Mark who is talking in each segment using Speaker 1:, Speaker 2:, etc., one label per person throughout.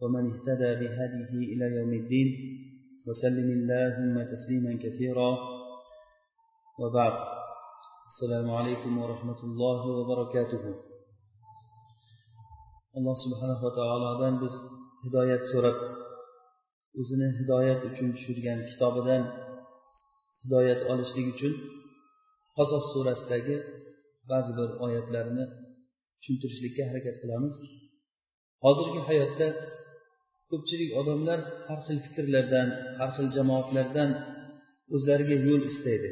Speaker 1: ومن اهتدى بهديه إلى يوم الدين وسلم اللهم تسليما كثيرا وبعد السلام عليكم ورحمة الله وبركاته alloh subhanava taolodan biz hidoyat so'rab o'zini hidoyat uchun tushirgan kitobidan hidoyat olishlik uchun qasos surasidagi ba'zi bir oyatlarni tushuntirishlikka harakat qilamiz hozirgi hayotda ko'pchilik odamlar har xil fikrlardan har xil jamoatlardan o'zlariga yo'l istaydi.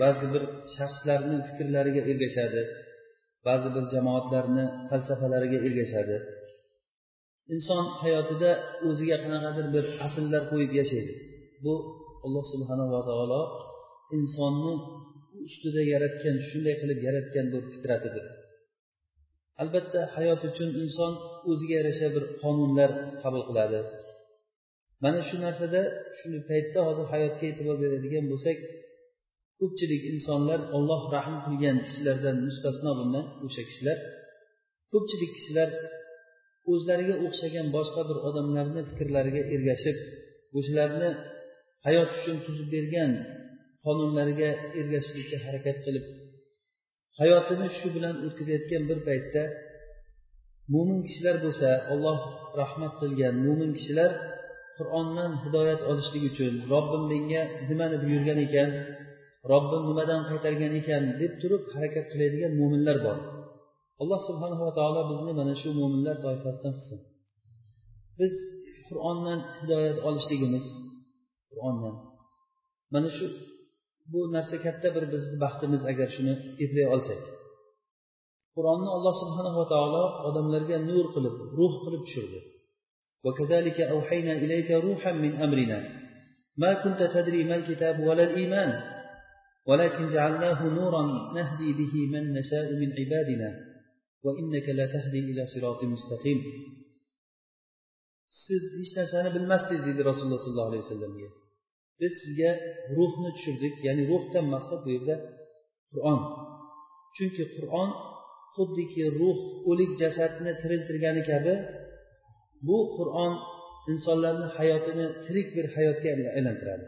Speaker 1: Ba'zi bir shaxslarni fikrlariga ergashadi ba'zi bir jamoatlarni falsafalariga ergashadi. Inson hayotida o'ziga qanaqadir bir asllar qo'yib yashaydi. Bu alloh subhanava taolo insonni ustida yaratgan shunday qilib yaratgan bir fitratidir. Albatta hayot uchun inson o'ziga yarasha bir qonunlar qabul qiladi. Mana shu narsada shuni paytda hozir hayotga e'tibor beradigan bo'lsak ko'pchilik insonlar olloh rahm qilgan kishilardan mustasno bundan o'sha kishilar. Ko'pchilik kishilar o'zlariga o'xshagan boshqa bir odamlarni fikrlariga ergashib o'shalarni hayot uchun tuzib bergan qonunlariga ergashishlikka harakat qilib hayotini shu bilan o'tkazayotgan bir paytda mo'min kishilar bo'lsa olloh rahmat qilgan mo'min kishilar qur'ondan hidoyat olishlik uchun robbim menga nimani buyurgan ekan robbim nimadan qaytargan ekan deb turib harakat qiladigan mo'minlar bor. Alloh subhanava taolo bizni mana shu mo'minlar toifasidan qilsin. Biz qur'ondan hidoyat olishligimiz qur'ondan mana shu bu narsa katta bir bizni baxtimiz agar shuni eplay olsak qur'onni alloh subhanava taolo odamlarga nur qilib ruh qilib tushirdi وكذلك أوحينا إليك روحا من أمرنا ما كنت تدري ما الكتاب ولا الإيمان ولكن جعلناه نورا نهدي به من نشاء من عبادنا وإنك لا تهدي إلى صراط مستقيم siz hech narsani bilmasdingiz deydi rasululloh sollallohu alayhi vasallamga biz sizga ruhni tushirdik ya'ni ruhdan maqsad bu yerda qur'on. Chunki qur'on xuddiki ruh o'lik jasadni tiriltirgani kabi bu qur'on insonlarni hayotini tirik bir hayotga aylantiradi.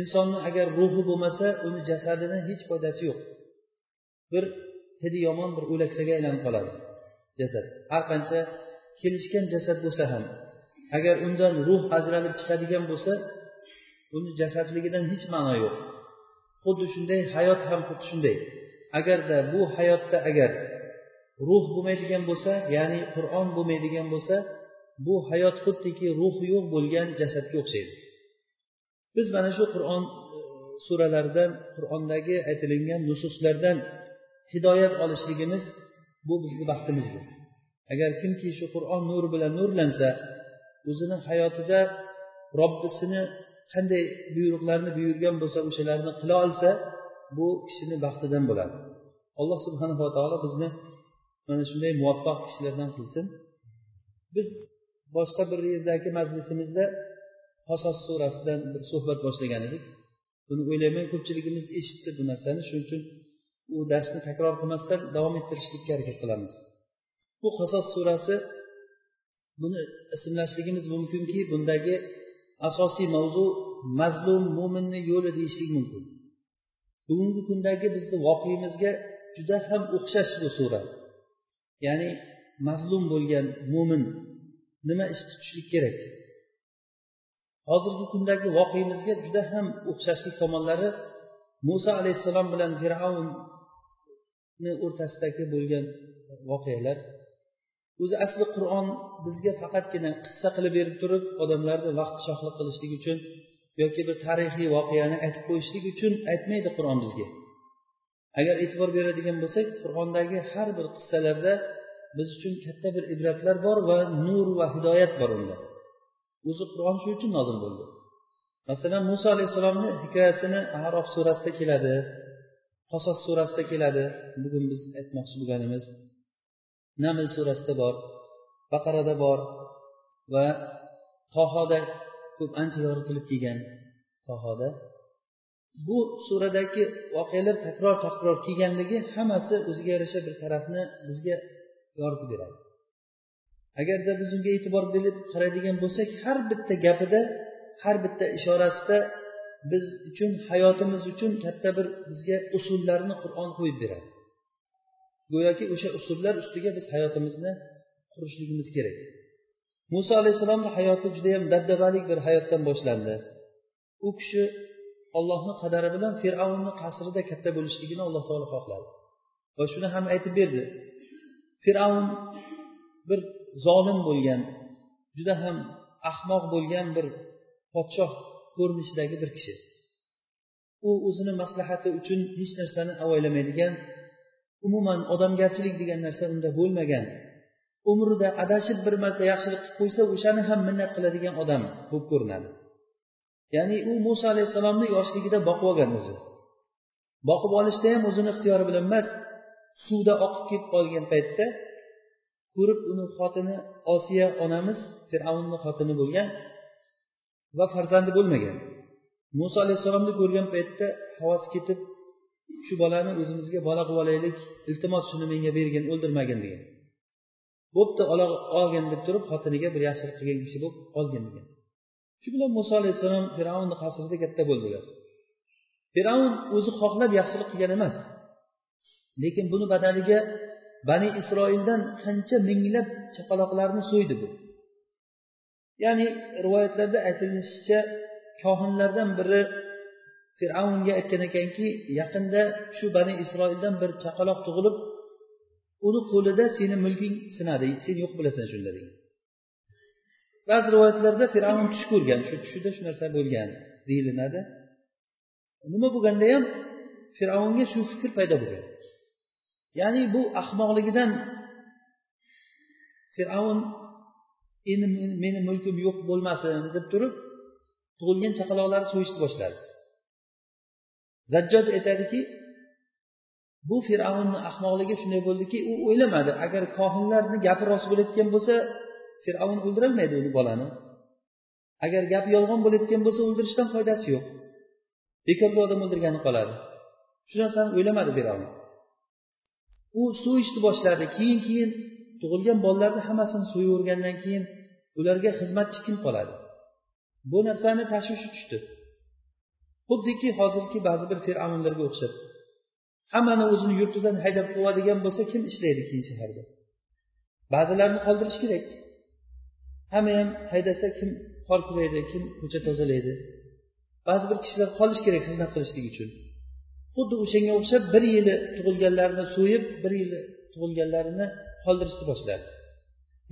Speaker 1: Insonni agar ruhi bo'lmasa uni jasadini hech foydasi yo'q. Bir hidi yomon bir o'laksaga aylanib qoladi jasad. Har qancha kelishgan jasad bo'lsa ham agar undan ruh ajralib chiqadigan bo'lsa buni jasadligidan hech ma'no yo'q. Xuddi shunday hayot ham xuddi shunday. Agarda bu hayotda agar ruh bo'lmaydigan bo'lsa ya'ni qur'on bo'lmaydigan bo'lsa bu hayot xuddiki ruhi yo'q bo'lgan jasadga o'xshaydi. Biz mana shu qur'on e, suralaridan qur'ondagi aytilingan nususlardan hidoyat olishligimiz bu bizni baxtimizdir agar kimki shu qur'on nuri bilan nurlansa o'zini hayotida robbisini qanday buyruqlarni buyurgan bo'lsa o'shalarni qila olsa bu kishini baxtidan bo'ladi. Alloh subhanava taolo bizni mana shunday muvaffaq kishilardan qilsin. Biz boshqa bir yerdagi majlisimizda qasos surasidan bir suhbat boshlagan edik. Buni o'ylayman ko'pchiligimiz eshitdi bu narsani. Shuning uchun u darsni takror qilmasdan davom ettirishlikka harakat qilamiz. Bu qasos surasi buni ismlashligimiz mumkinki bundagi asosiy mavzu mazlum mo'minni yo'li deyishlik mumkin. Bugungi kundagi bizni voqeimizga juda ham o'xshash bu sura. Ya'ni mazlum bo'lgan mo'min nima ish tutishlik kerak? Hozirgi kundagi voqeimizga juda ham o'xshashlik tomonlari muso alayhissalom bilan fir'avnni o'rtasidagi bo'lgan voqealar o'zi asli qur'on bizga faqatgina qissa qilib berib turib odamlarni vaqt shohlik qilishlik uchun yoki bir tarixiy voqeani aytib qo'yishlik uchun aytmaydi qur'on bizga. Agar e'tibor beradigan bo'lsak qur'ondagi har bir qissalarda biz uchun katta bir ibratlar bor va nur va hidoyat bor unda. O'zi qur'on shu uchun nozil bo'ldi. Masalan muso alayhissalomni hikoyasini arof surasida keladi qosos surasida keladi. Bugun biz aytmoqchi bo'lganimiz naml surasida bor baqarada bor va tohoda ko'p ancha yoritilib kelgan tohoda. Bu suradagi voqealar takror takror kelganligi hammasi o'ziga yarasha bir tarafni bizga yoritib beradi. Agarda biz unga e'tibor berib qaraydigan bo'lsak har bitta gapida har bitta ishorasida biz uchun hayotimiz uchun katta bir bizga usullarni qur'on qo'yib beradi. Go'yoki o'sha usullar ustiga biz hayotimizni qurishligimiz kerak. Muso alayhissalomni hayoti judayam dabdabalik bir hayotdan boshlandi. U kishi ollohni qadari bilan fir'avnni qasrida katta bo'lishligini alloh taolo xohladi. Va shuni ham aytib berdi. Fir'avn bir zolim bo'lgan juda ham ahmoq bo'lgan bir podshoh ko'rinishidagi bir kishi. U o'zini maslahati uchun hech narsani avaylamaydigan umuman odamgarchilik degan narsa unda bo'lmagan. Umrida adashib bir marta yaxshilik qilib qo'ysa o'shani ham minnat qiladigan odam bo'lib ko'rinadi. Ya'ni u muso alayhissalomni yoshligida boqib olgan o'zi. Boqib olishda ham o'zini ixtiyori bilan emas suvda oqib ketib qolgan paytda ko'rib uni xotini osiya onamiz fir'avnni xotini bo'lgan va farzandi bo'lmagan. Muso alayhissalomni ko'rgan paytda havasi ketib shu bolani o'zimizga bola qilib olaylik iltimos shuni menga bergin o'ldirmagin degan. Bo'pti olgin deb turib xotiniga bir yaxshilik qilgan kishi bo'lib olgin degan. Shu bilan muso alayhissalom fir'avnni qasrida katta bo'ldilar. Fir'avn o'zi xohlab yaxshilik qilgan emas. Lekin buni badaliga bani isroildan qancha minglab chaqaloqlarni so'ydi bu. Ya'ni rivoyatlarda aytilishicha kohinlardan biri fir'avnga aytgan ekanki yaqinda shu bani isroildan bir chaqaloq tug'ilib uni qo'lida seni mulking sinadi sen yo'q bo'lasan shunda degan ba'zi rivoyatlarda fir'avn tush ko'rgan shu tushida shu narsa bo'lgan deyilinadi nima bo'lganda ham fir'avnga shu fikr paydo bo'lgan. Ya'ni bu ahmoqligidan fir'avn endi meni mulkim yo'q bo'lmasin deb turib tug'ilgan chaqaloqlarni so'yishni boshladi. Zajjoj aytadiki bu fir'avnni ahmoqligi shunday bo'ldiki u o'ylamadi. Agar kohinlarni gapi rost bo'layotgan bo'lsa fir'avn o'ldirolmaydi uni bolani. Agar gap yolg'on bo'layotgan bo'lsa o'ldirishdan foydasi yo'q. Bekorga odam o'ldirgani qoladi. Shu narsani o'ylamadi fir'avn. U so'yishni boshladi. Keyin keyin tug'ilgan bolalarni hammasini so'yavergandan keyin ularga xizmatchi kim qoladi? Bu narsani tashvishi tushdi. Xuddiki hozirgi ba'zi bir fir'avnlarga o'xshab hammani o'zini yurtidan haydab quvadigan bo'lsa kim ishlaydi keyin shaharda? Ba'zilarni qoldirish kerak. Hamma ham haydasa kim qor kuraydi kim ko'cha tozalaydi? Ba'zi bir kishilar qolishi kerak xizmat qilishlik uchun. Xuddi o'shanga o'xshab bir yili tug'ilganlarini so'yib bir yili tug'ilganlarini qoldirishni boshladi.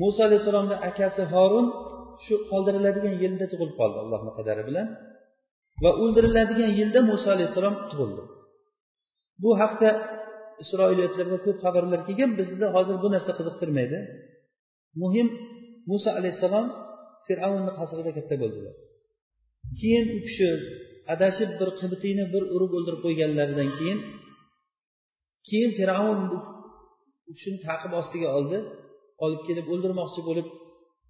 Speaker 1: Muso alayhissalomni akasi horun shu qoldiriladigan yilda tug'ilib qoldi allohni qadari bilan. Va o'ldiriladigan yilda muso alayhissalom tug'ildi. Bu haqda isroiliyatlarda ko'p xabarlar kelgan bizni hozir bu narsa qiziqtirmaydi. Muhim muso alayhissalom fir'avnni qasrida katta bo'ldilar. Keyin u kishi adashib bir qibtiyni bir urib o'ldirib qo'yganlaridan keyin keyin fir'avn u kishini taqib ostiga oldi olib kelib o'ldirmoqchi bo'lib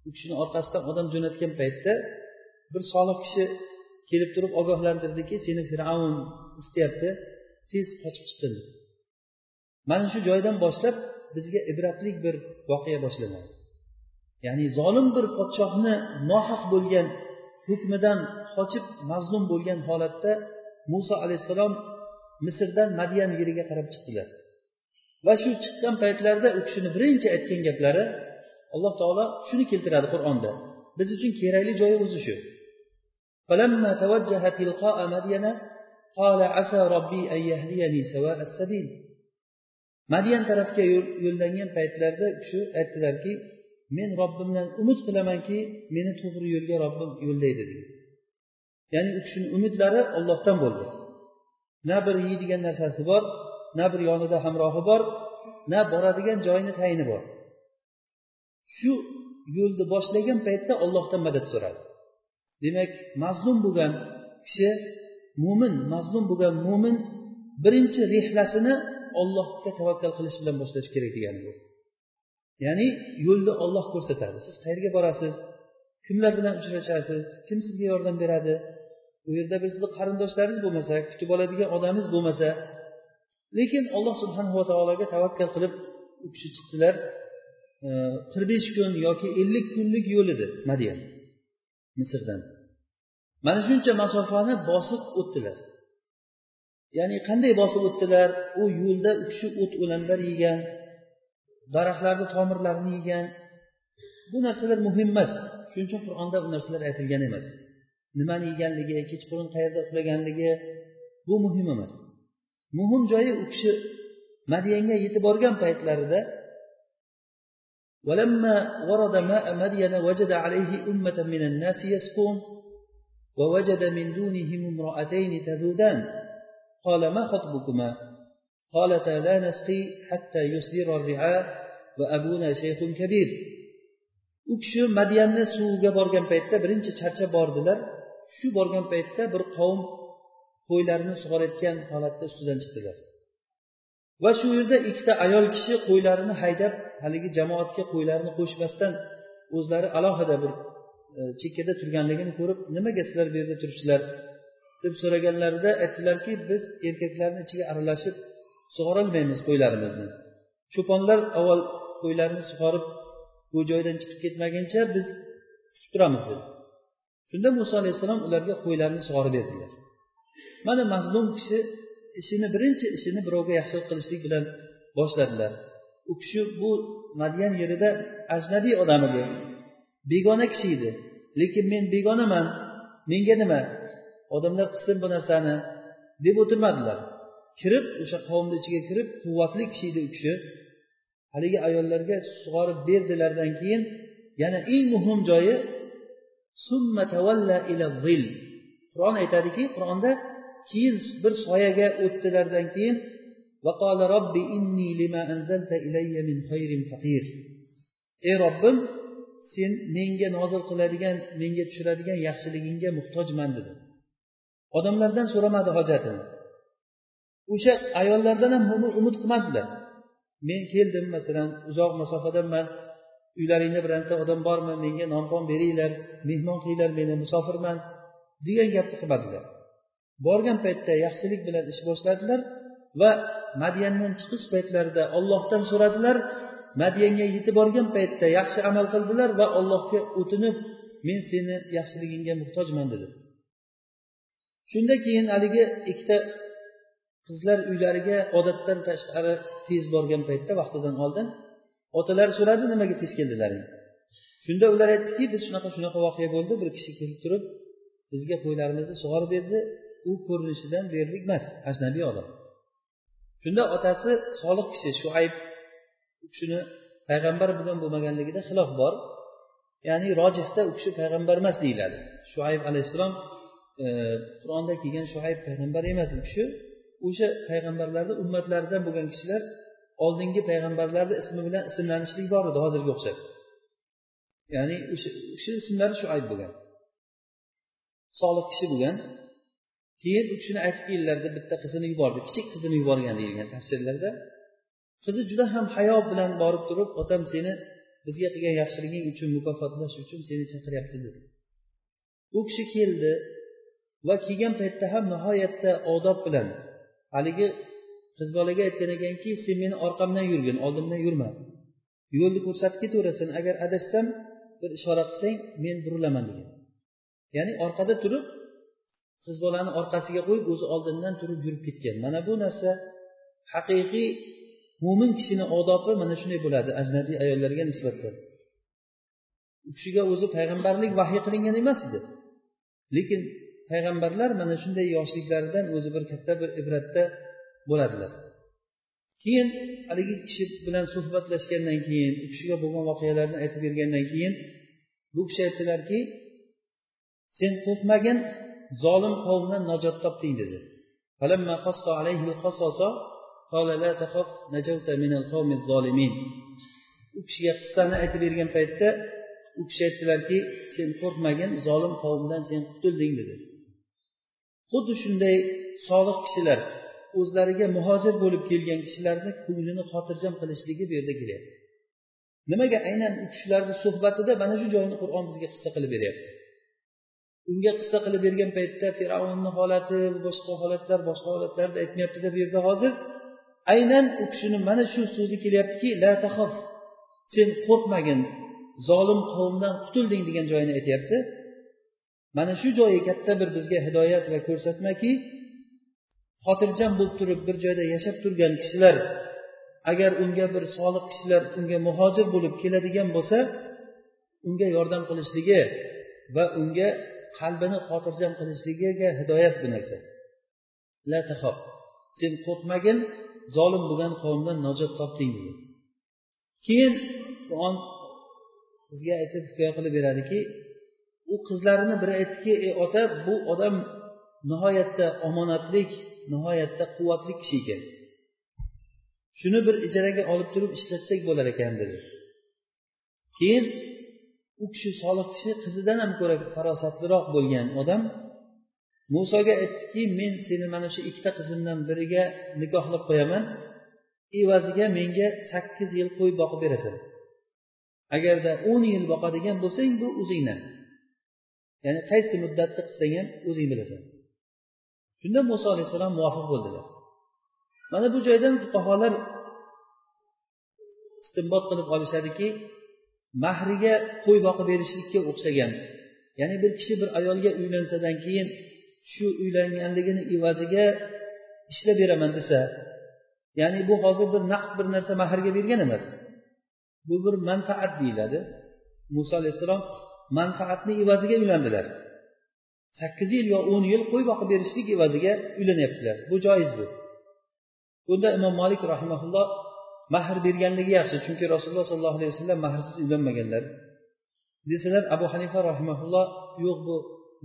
Speaker 1: u kishini orqasidan odam jo'natgan paytda bir solih kishi kelib turib ogohlantirdiki seni fir'avn istayapti tez qochib chiqqin mana shu joydan boshlab bizga ibratlik bir voqea boshlanadi. Ya'ni zolim bir podshohni nohaq bo'lgan hukmidan qochib mazlum bo'lgan holatda muso alayhissalom misrdan madiyan yeriga qarab chiqdilar. Va shu chiqqan paytlarida u kishini birinchi aytgan gaplari alloh taolo shuni keltiradi qur'onda. Biz uchun kerakli joyi o'zi shu. Madyan tarafga yo'llangan paytlarida u kishi aytdilarki men robbimdan umid qilamanki meni to'g'ri yo'lga robbim yo'llaydi. dedi. Ya'ni u kishini umidlari ollohdan bo'ldi. Na bir yeydigan narsasi bor na bir yonida hamrohi bor na boradigan joyini tayini bor. Shu yo'lni boshlagan paytda ollohdan madad so'radi. Demak mazlum bo'lgan kishi mo'min mazlum bo'lgan mo'min birinchi rehlasini ollohga tavakkal qilish bilan boshlash kerak degani bu. Ya'ni yo'lni olloh ko'rsatadi. Siz qayerga borasiz? Kimlar bilan uchrashasiz? Kim sizga yordam beradi? U yerda bir sizni qarindoshlaringiz bo'lmasa kutib oladigan odamingiz bo'lmasa lekin alloh subhanava taologa tavakkal qilib u kishi chiqdilar e, qirq besh kun yoki ellik kunlik yo'l edi madyan misrdan. Mana shuncha masofani bosib o'tdilar. Ya'ni qanday bosib o'tdilar? U yo'lda u kishi o't o'lanlar yegan daraxtlarni tomirlarini yegan. Bu narsalar muhim emas. Shuning uchun qur'onda bu narsalar aytilgan emas. Nimani yeganligi kechqurun qayerda uxlaganligi bu muhim emas. Muhim joyi u kishi madiyanga yetib borgan paytlarida ولما ورد ماء مدين وجد عليه أمة من الناس يسقون ووجد من دونهم امرأتين تذودان قال ما خطبكما قالتا لا نسقي حتى يصدر الرعاء وأبونا شيخ كبير u kishi madyanni suvga borgan paytda birinchi charchab bordilar shu borgan paytda bir qavm qo'ylarni sug'orayotgan holatda ustidan chiqdilar Va shu yerda ikkita ayol kishi qo'ylarini haydab haligi jamoatga qo'ylarini qo'shmasdan o'zlari alohida bir e, chekkada turganligini ko'rib nimaga sizlar bu yerda turibsizlar? deb so'raganlarida aytdilarki biz erkaklarni ichiga aralashib sug'orolmaymiz qo'ylarimizni. Cho'ponlar avval qo'ylarni sug'orib bu joydan chiqib ketmaguncha biz kutib turamiz dedi. Shunda muso alayhissalom ularga qo'ylarni sug'orib berdilar. Mana mazlum kishi ishini birinchi ishini birovga yaxshilik qilishlik bilan boshladilar. U kishi bu madyan yerida ajnabiy odam edi. Begona kishi edi. Lekin men begonaman menga nima? Odamlar qilsin bu narsani deb o'tirmadilar. Kirib o'sha qavmni ichiga kirib quvvatli kishi edi u kishi. Haligi ayollarga sug'orib berdilardan keyin yana eng muhim joyi qur'on aytadiki qur'onda keyin bir soyaga o'tdilardan keyin ey robbim sen menga nozil qiladigan menga tushiradigan yaxshiligingga muhtojman dedi. Odamlardan so'ramadi hojatini o'sha ayollardan ham umid qilmadilar. Men keldim masalan uzoq masofadanman uylaringda bironta odam bormi menga nonpon beringlar mehmon qilinglar meni musofirman degan gapni qilmadilar. Borgan paytda yaxshilik bilan ish boshladilar va madyandan chiqish paytlarida ollohdan so'radilar. Madyanga yetib borgan paytda yaxshi amal qildilar va allohga o'tinib men seni yaxshiligingga muhtojman dedi. Shunda keyin haligi ikkita qizlar uylariga odatdan tashqari tez borgan paytda vaqtidan oldin otalari so'radi nimaga tez keldilaring shunda ular aytdiki biz shunaqa shunaqa voqea bo'ldi bir kishi kelib turib bizga qo'ylarimizni sug'orib berdi. U ko'rinishidan bu yerlik emas ajnabiy odam. Shunda otasi solih kishi shuayb u kishini payg'ambar bo'lgan bo'lmaganligida xilof bor. Ya'ni rojihda u kishi payg'ambar emas deyiladi. Shuayb alayhissalom e, qur'onda kelgan shuayb payg'ambar emas u kishi. O'sha payg'ambarlarni ummatlaridan bo'lgan kishilar oldingi payg'ambarlarni ismi bilan ismlanishlik bor edi hozirga o'xshab. Ya'ni o'sha kishi ismlari shuayb bo'lgan. Solih kishi bo'lgan. Keyin u kishini aytib keldilar bitta qizini yubordi. Kichik qizini yuborgan deyilgan tafsirlarda. Qizi juda ham hayo bilan borib turib otam seni bizga qilgan yaxshiliging uchun mukofotlash uchun seni chaqiryapti dedi. U kishi keldi va kelgan paytda ham nihoyatda odob bilan haligi qiz bolaga aytgan ekanki sen meni orqamdan yurgin oldimdan yurma. Yo'lni ko'rsatib ketaverasan. Agar adashsam bir ishora qilsang men burilaman degan. Ya'ni orqada turib qiz bolani orqasiga qo'yib o'zi oldindan turib yurib ketgan. Mana bu narsa haqiqiy mo'min kishini odobi mana shunday bo'ladi ajnabiy ayollarga nisbatan. U kishiga o'zi payg'ambarlik vahiy qilingan emas edi. Lekin payg'ambarlar mana shunday yoshliklaridan o'zi bir katta bir ibratda bo'ladilar. Keyin haligi kishi bilan suhbatlashgandan keyin u kishiga bo'lgan voqealarni aytib bergandan keyin bu kishi aytdilarki sen qo'rqmagin zolim qavmdan najot topding dedi. U kishiga qissani aytib bergan paytda u kishi aytdilarki sen qo'rqmagin zolim qavmdan sen qutulding dedi. Xuddi shunday solih kishilar o'zlariga muhojir bo'lib kelgan kishilarni ko'nglini xotirjam qilishligi bu yerda kelyapti. Nimaga aynan u kishilarni suhbatida mana shu joyni qur'on bizga qissa qilib beryapti? Unga qissa qilib bergan paytda fir'avnni holati boshqa holatlar boshqa holatlarni aytmayaptida bu yerda hozir. Aynan u kishini mana shu so'zi kelyaptiki la tahof sen qo'rqmagin zolim qavmdan qutulding degan joyini aytyapti. Mana shu joyi katta bir bizga hidoyat va ko'rsatmaki xotirjam bo'lib turib bir joyda yashab turgan kishilar agar unga bir solih kishilar unga muhojir bo'lib keladigan bo'lsa unga yordam qilishligi va unga qalbini xotirjam qilishligiga hidoyat bu narsa. La tahof sen qo'rqmagin zolim bo'lgan qavmdan najot topding degan keyin qur'on bizga aytib hikoya qilib beradiki u qizlarini biri aytdiki ey ota bu odam nihoyatda omonatlik nihoyatda quvvatli kishi ekan. Shuni bir ijaraga olib turib ishlatsak bo'lar ekan dedi. Keyin u kishi solih kishi qizidan ham ko'ra farosatliroq bo'lgan odam. Musoga aytdiki men seni mana shu ikkita qizimdan biriga nikohlab qo'yaman. Evaziga menga sakkiz yil qo'y boqib berasan. Agarda o'n yil boqadigan bo'lsang bu o'zingdan. Ya'ni qaysi muddatni qilsang ham o'zing bilasan. Shunda muso alayhissalom muvofiq bo'ldilar. Mana bu joydan fuqarolar istinbot qilib olishadiki mahriga qo'y boqib berishlikka o'xshagan. Ya'ni bir kishi bir ayolga uylansadan keyin shu uylanganligini evaziga ishlab beraman desa ya'ni bu hozir bir naqd bir narsa mahrga bergan emas. Bu bir manfaat deyiladi. Muso alayhissalom manfaatni evaziga uylandilar. Sakkiz yil yo o'n yil qo'y boqib berishlik evaziga uylanyaptilar bu joiz bu. Bunda imom molik rahimaulloh mahr berganligi yaxshi chunki rasululloh sollallohu alayhi vasallam mahrsiz uylanmaganlar. Desalar abu hanifa rahimaulloh yo'q bu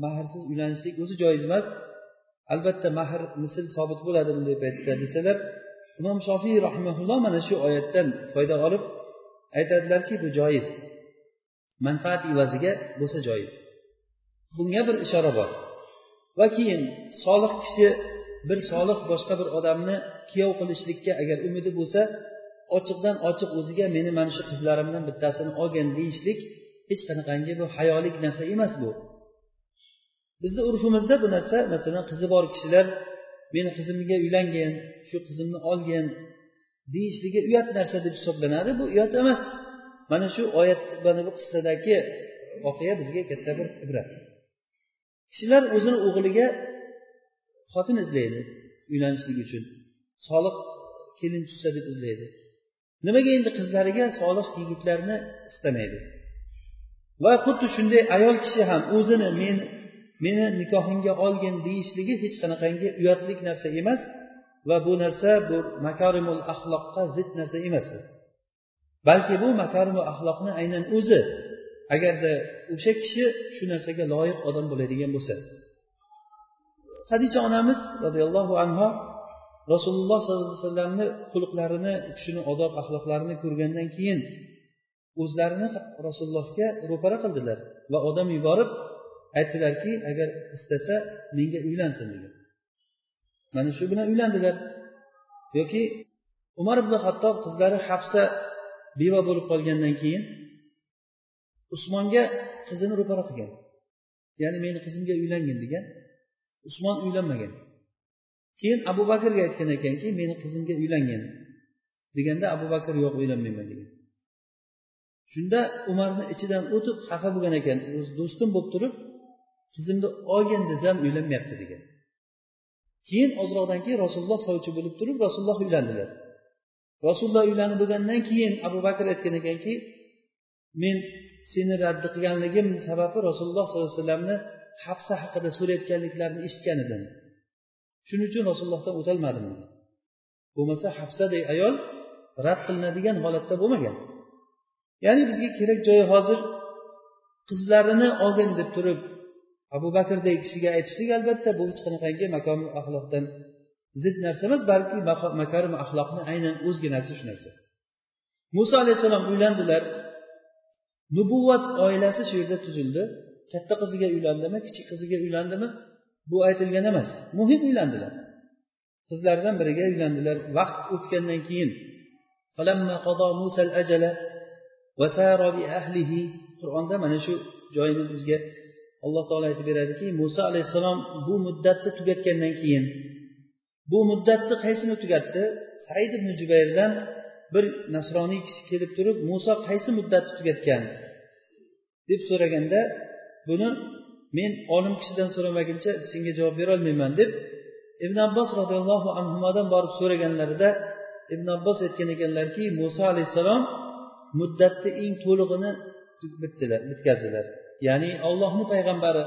Speaker 1: mahrsiz uylanishlik o'zi joiz emas. Albatta mahr misl sobit bo'ladi bunday paytda desalar imom shofiy rahimaulloh mana shu oyatdan foyda olib aytadilarki bu joiz. Manfaat evaziga bo'lsa joiz. Bunga bir ishora bor. Va keyin solih kishi bir solih boshqa bir odamni kuyov qilishlikka agar umidi bo'lsa ochiqdan ochiq o'ziga meni mana shu qizlarimdan bittasini olgin deyishlik hech qanaqangi bu hayolik narsa emas bu. Bizni urfimizda bu narsa masalan qizi bor kishilar meni qizimga uylangin shu qizimni olgin deyishligi uyat narsa deb hisoblanadi. Bu uyat emas. Mana shu oyat mana bu qissadagi voqea bizga katta bir ibrat. Kishilar o'zini o'g'liga xotin izlaydi uylanishlik uchun. Solih kelin tushsa deb izlaydi. Nimaga endi qizlariga solih yigitlarni istamaydi? Va xuddi shunday ayol kishi ham o'zini men meni nikohingga olgin deyishligi hech qanaqangi uyatlik narsa emas va bu narsa bu makarimul axloqqa zid narsa emas bu balki bu makarimul axloqni aynan o'zi agarda o'sha kishi shu narsaga loyiq odam bo'ladigan bo'lsa. Hadicha onamiz roziyallohu anhu rasululloh sollallohu alayhi vasallamni xulqlarini u kishini odob axloqlarini ko'rgandan keyin o'zlarini rasulullohga ro'para qildilar va odam yuborib aytdilarki agar istasa menga uylansin degan mana shu bilan uylandilar. Yoki umar ibn hattob qizlari hafsa beva bo'lib qolgandan keyin usmonga qizini ro'para qilgan. Ya'ni meni qizimga uylangin degan. Usmon uylanmagan. Keyin abu bakrga aytgan ekanki meni qizimga uylangin deganda abu bakr yo'q uylanmayman degan. Shunda umarni ichidan o'tib xafa bo'lgan ekan. O'zi do'stim bo'lib turib qizimni olgin desam uylanmayapti degan. Keyin ozroqdan keyin rasululloh sovchi bo'lib turib rasululloh uylandilar. Rasululloh uylanib bo'lgandan keyin abu bakr aytgan ekanki men seni raddi qilganligim sababi rasululloh sollallohu alayhi vasallamni hafsa haqida so'rayotganliklarini eshitgan edim. Shuning uchun rasulullohdan o'tolmadim bo'lmasa hafsaday ayol rad qilinadigan holatda bo'lmagan. Ya'ni bizga kerak joyi hozir qizlarini olgin deb turib abu bakrdek kishiga aytishlik albatta bu hech qanaqangi makom axloqdan zid narsa emas balki makarim axloqni aynan o'zginasi shu narsa. Muso alayhissalom uylandilar. Nubuvvat oilasi shu yerda tuzildi. Katta qiziga uylandimi kichik qiziga uylandimi? Bu aytilgan emas muhim uylandilar. Qizlaridan biriga uylandilar vaqt o'tgandan keyin. Qur'onda mana shu joyini bizga alloh taolo aytib beradiki muso alayhissalom bu muddatni tugatgandan keyin. Bu muddatni qaysini tugatdi? Said ibn jubayrdan bir nasroniy kishi kelib turib muso qaysi muddatni tugatgan? deb so'raganda buni men olim kishidan so'ramaguncha senga javob berolmayman deb ibn abbos roziyallohu anhudan borib so'raganlarida ibn abbos aytgan ekanlarki muso alayhissalom muddatni eng to'lig'ini bitdilar bitkazdilar. Ya'ni ollohni payg'ambari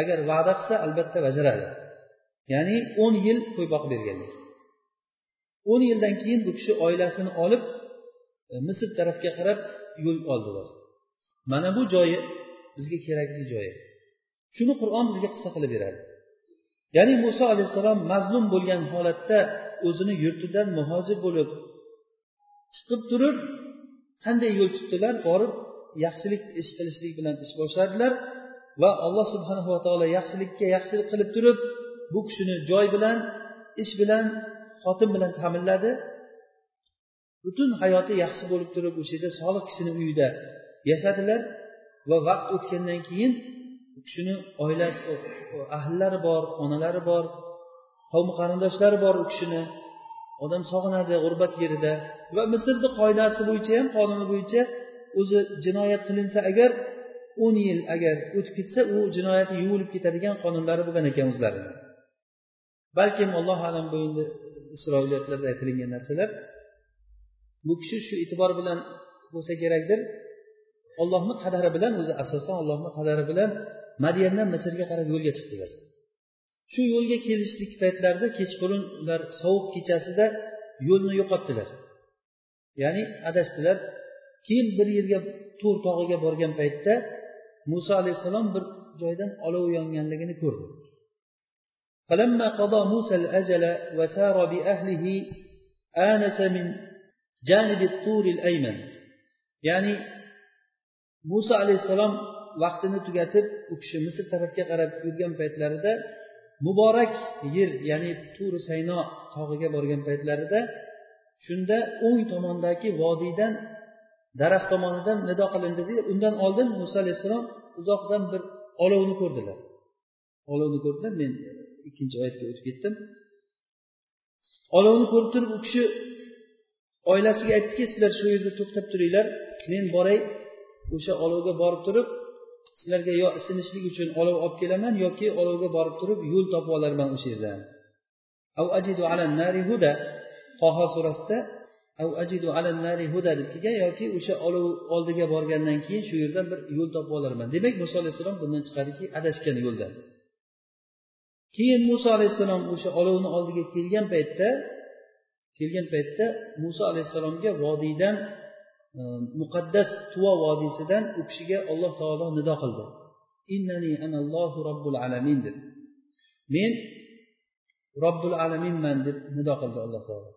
Speaker 1: agar va'da qilsa albatta bajaradi. Ya'ni o'n yil qo'y boqib berganlar o'n yildan keyin bu kishi oilasini olib e, misr tarafga qarab yo'l oldilar. Mana bu joyi bizga kerakli joyi. Shuni qur'on bizga qissa qilib beradi. Ya'ni muso alayhissalom mazlum bo'lgan holatda o'zini yurtidan muhozir bo'lib chiqib turib qanday yo'l tutdilar? Borib yaxshilik ish qilishlik bilan ish boshladilar va alloh subhanava taolo yaxshilikka yaxshilik qilib turib bu kishini joy bilan ish bilan xotin bilan ta'minladi. Butun hayoti yaxshi bo'lib turib o'sha yerda solih kishini uyida yashadilar va vaqt o'tgandan keyin u kishini oilasi ahllari bor onalari bor qavmi qarindoshlari bor u kishini. Odam sog'inadi g'urbat yerida. Va misrni qoidasi bo'yicha ham qonuni bo'yicha o'zi jinoyat qilinsa agar o'n yil agar o'tib ketsa u jinoyati yuvilib ketadigan qonunlari bo'lgan ekan o'zlarini balkim allohu alam bu endi isroiliyatlarda aytilingan narsalar. Bu kishi shu e'tibor bilan bo'lsa kerakdir. Ollohni qadari bilan o'zi asosan ollohni qadari bilan madyandan misrga qarab yo'lga chiqdilar shu yo'lga kelishlik paytlarida kechqurun ular sovuq kechasida yo'lni yo'qotdilar ya'ni adashdilar keyin bir yerga to'r tog'iga borgan paytda muso alayhissalom bir joydan olov yonganligini ko'rdi فلما قضى موسى الأجل وسار بأهله آنس من جانب الطور الأيمن يعني muso alayhissalom vaqtini tugatib u kishi misr tarafga qarab yurgan paytlarida muborak yer ya'ni turi sayno tog'iga borgan paytlarida shunda o'ng tomondagi vodiydan daraxt tomonidan nido qilindi undan oldin muso alayhissalom uzoqdan bir olovni ko'rdilar. Olovni ko'rdilar men ikkinchi oyatga o'tib ketdim. Olovni ko'rib turib u kishi oilasiga aytdiki sizlar shu yerda to'xtab turinglar men boray o'sha olovga borib turib sizlarga yo isinishlik uchun olov olib kelaman yoki olovga borib turib yo'l topib olarman o'sha yerdan toho surasida ajidu nari huda deb kelgan yoki o'sha olov oldiga borgandan keyin shu yerdan bir yo'l topib olarman demak muso alayhissalom bundan chiqadiki adashgan yo'ldan keyin muso alayhissalom o'sha olovni oldiga kelgan paytda kelgan paytda muso alayhissalomga vodiydan muqaddas tuvo vodiysidan u kishiga alloh taolo nido qildi. Innani anallohu robbil alamin deb. Men robbil alaminman deb nido qildi alloh taolo.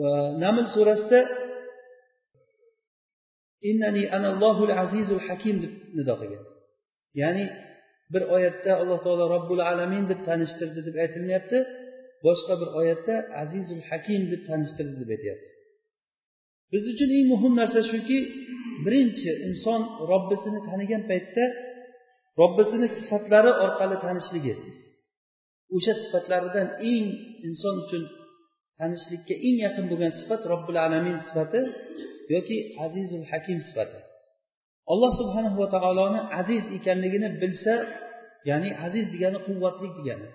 Speaker 1: Va naml surasida innani anallohul azizul hakim deb nido qilgan. Ya'ni bir oyatda alloh taolo robbil alamin deb tanishtirdi deb aytilyapti boshqa bir oyatda azizul hakim deb tanishtirdi deb aytyapti biz uchun eng muhim narsa shuki birinchi inson robbisini tanigan paytda robbisini sifatlari orqali tanishligi. O'sha sifatlaridan eng inson uchun tanishlikka eng yaqin bo'lgan sifat robbil alamin sifati yoki azizul hakim sifati. Alloh subhanahu va taoloni aziz ekanligini bilsa ya'ni aziz degani quvvatli degani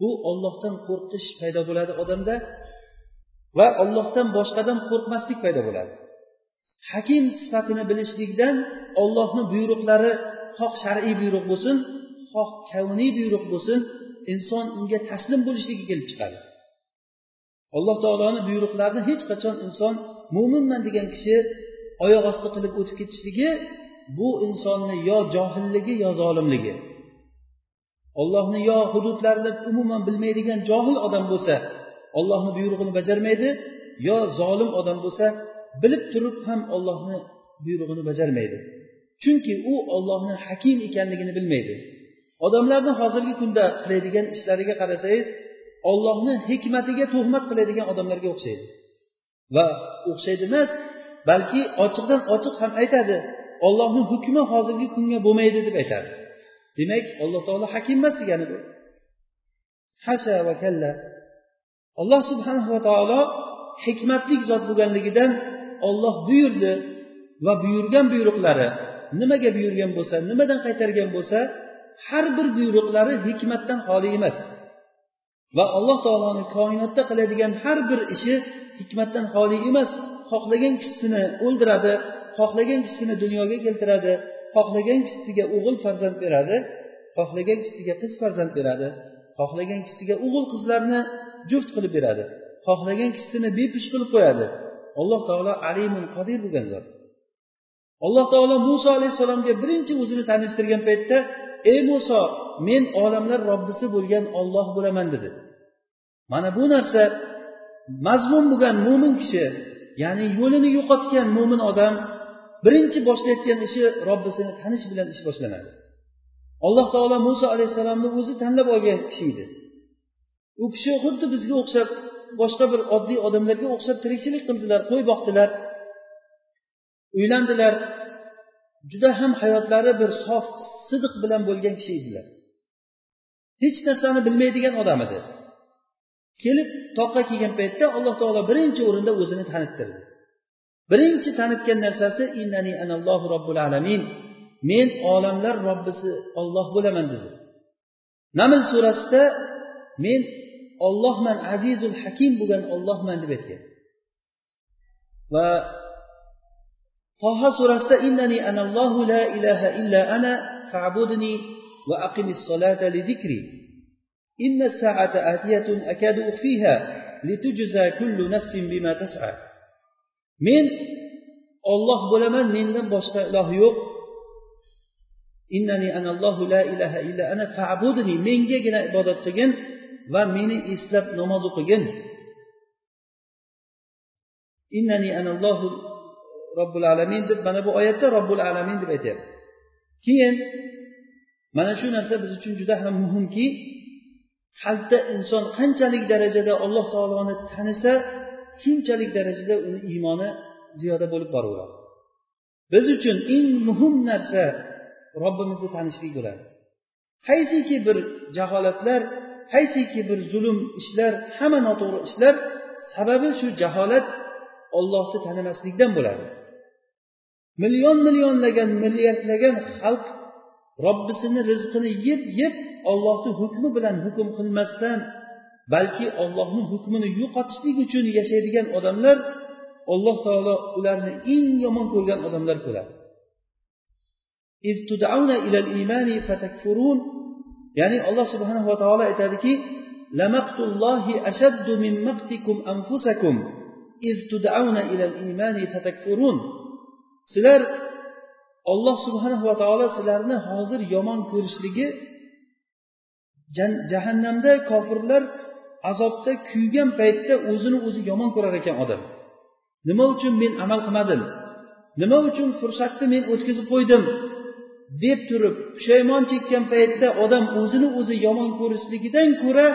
Speaker 1: bu ollohdan qo'rqish paydo bo'ladi odamda. Va ollohdan boshqadan qo'rqmaslik paydo bo'ladi. Hakim sifatini bilishlikdan ollohni buyruqlari xoh shar'iy buyruq bo'lsin xoh kavniy buyruq bo'lsin inson unga taslim bo'lishligi kelib chiqadi. Alloh taoloni buyruqlarini hech qachon inson mo'minman degan kishi oyoq osti qilib o'tib ketishligi bu insonni yo johilligi yo zolimligi. Ollohni yo hududlarini umuman bilmaydigan johil odam bo'lsa ollohni buyrug'ini bajarmaydi. Yo zolim odam bo'lsa bilib turib ham ollohni buyrug'ini bajarmaydi. Chunki u ollohni hakim ekanligini bilmaydi. Odamlarni hozirgi kunda qiladigan ishlariga qarasangiz ollohni hikmatiga tuhmat qiladigan odamlarga o'xshaydi. Va o'xshaydi emas balki ochiqdan ochiq ham aytadi ollohni hukmi hozirgi kunga bo'lmaydi deb aytadi. Demak alloh taolo hakim emas degani bu. Hasha va kalla. Alloh subhanava taolo hikmatli zot bo'lganligidan olloh buyurdi va buyurgan buyruqlari nimaga buyurgan bo'lsa nimadan qaytargan bo'lsa har bir buyruqlari hikmatdan xoli emas. Va alloh taoloni koinotda qiladigan har bir ishi hikmatdan xoli emas. Xohlagan kishisini o'ldiradi xohlagan kishisini dunyoga keltiradi xohlagan kishisiga o'g'il farzand beradi xohlagan kishisiga qiz farzand beradi xohlagan kishisiga o'g'il qizlarni juft qilib beradi. Xohlagan kishisini bepish qilib qo'yadi. Alloh taolo alimun qodir bo'lgan zot. Alloh taolo muso alayhissalomga birinchi o'zini tanishtirgan paytda ey muso men olamlar robbisi bo'lgan olloh bo'laman dedi. Mana bu narsa mazlum bo'lgan mo'min kishi ya'ni yo'lini yo'qotgan mo'min odam birinchi boshlayotgan ishi robbisini tanish bilan ish boshlanadi. Alloh taolo muso alayhissalomni o'zi tanlab olgan kishi edi. U kishi xuddi bizga o'xshab boshqa bir oddiy odamlarga o'xshab tirikchilik qildilar qo'y boqdilar. Uylandilar. Juda ham hayotlari bir sof sidiq bilan bo'lgan kishi edilar. Hech narsani bilmaydigan odam edi. Kelib toqqa kelgan paytda alloh taolo birinchi o'rinda o'zini tanittirdi. Birinchi tanitgan narsasi innani anallohu robbil alamin. Men olamlar robbisi olloh bo'laman dedi. Naml surasida men ollohman azizul hakim bo'lgan ollohman deb aytgan. Va toha surasida innani anallohu la ilaha illa ana fa'budni va aqimis solata li zikri inna sa'ata atiyatun akadu fiha litujza kullu nafsin bima tas'a. Men olloh bo'laman mendan boshqa iloh yo'q. Innani anallohu la ilaha illa ana fa'budni. Mengagina ibodat qilgin. Va meni eslab namoz o'qigin. Innani anallohu robbil alamin deb mana bu oyatda robbil alamin deb aytyapti. Keyin mana shu narsa biz uchun juda ham muhimki qalbda inson qanchalik darajada alloh taoloni tanisa shunchalik darajada uni iymoni ziyoda bo'lib boraveradi. Biz uchun eng muhim narsa robbimizni tanishlik bo'ladi. Qaysiki bir jaholatlar qaysiki bir zulm ishlar hamma noto'g'ri ishlar sababi shu jaholat ollohni tanimaslikdan bo'ladi. Million millionlagan milliardlagan xalq robbisini rizqini yeb yeb ollohni hukmi bilan hukm qilmasdan balki ollohni hukmini yo'qotishlik uchun yashaydigan odamlar alloh taolo ularni eng yomon ko'rgan odamlar bo'ladi. Ya'ni alloh subhanahu va taolo aytadiki sizlar olloh subhanahu va taolo sizlarni hozir yomon ko'rishligi jahannamda kofirlar azobda kuygan paytda o'zini o'zi yomon ko'rar ekan odam. Nima uchun men amal qilmadim? Nima uchun fursatni men o'tkazib qo'ydim? Deb turib pushaymon chekkan paytda odam o'zini o'zi yomon ko'rishligidan ko'ra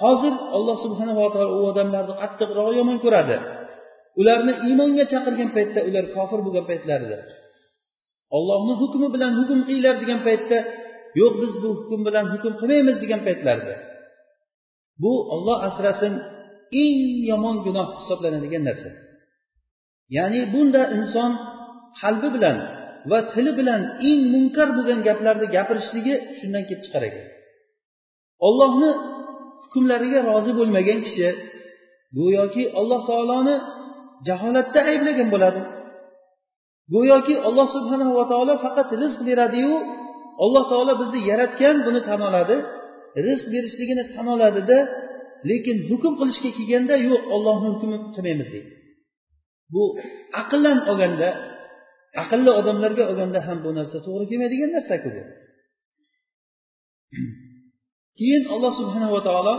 Speaker 1: hozir alloh subhanava taolo u odamlarni qattiqroq yomon ko'radi. Ularni iymonga chaqirgan paytda ular kofir bo'lgan paytlarida. Ollohni hukmi bilan hukm qilinglar degan paytda yo'q biz bu hukm bilan hukm qilmaymiz degan paytlarida. Bu olloh asrasin eng yomon gunoh hisoblanadigan narsa. Ya'ni bunda inson qalbi bilan va tili bilan eng munkar bo'lgan gaplarni gapirishligi shundan kelib chiqar ekan. Ollohni hukmlariga rozi bo'lmagan kishi go'yoki alloh taoloni jaholatda ayblagan bo'ladi. Go'yoki alloh subhanahu va taolo faqat rizq beradiyu alloh taolo bizni yaratgan buni tan oladi rizq berishligini tan oladida lekin hukm qilishga kelganda yo'q ollohni hukmi qilmaymiz deydi. Bu aqllan olganda aqlli odamlarga olganda ham bu narsa to'g'ri kelmaydigan narsaku bu. Keyin alloh subhanava taolo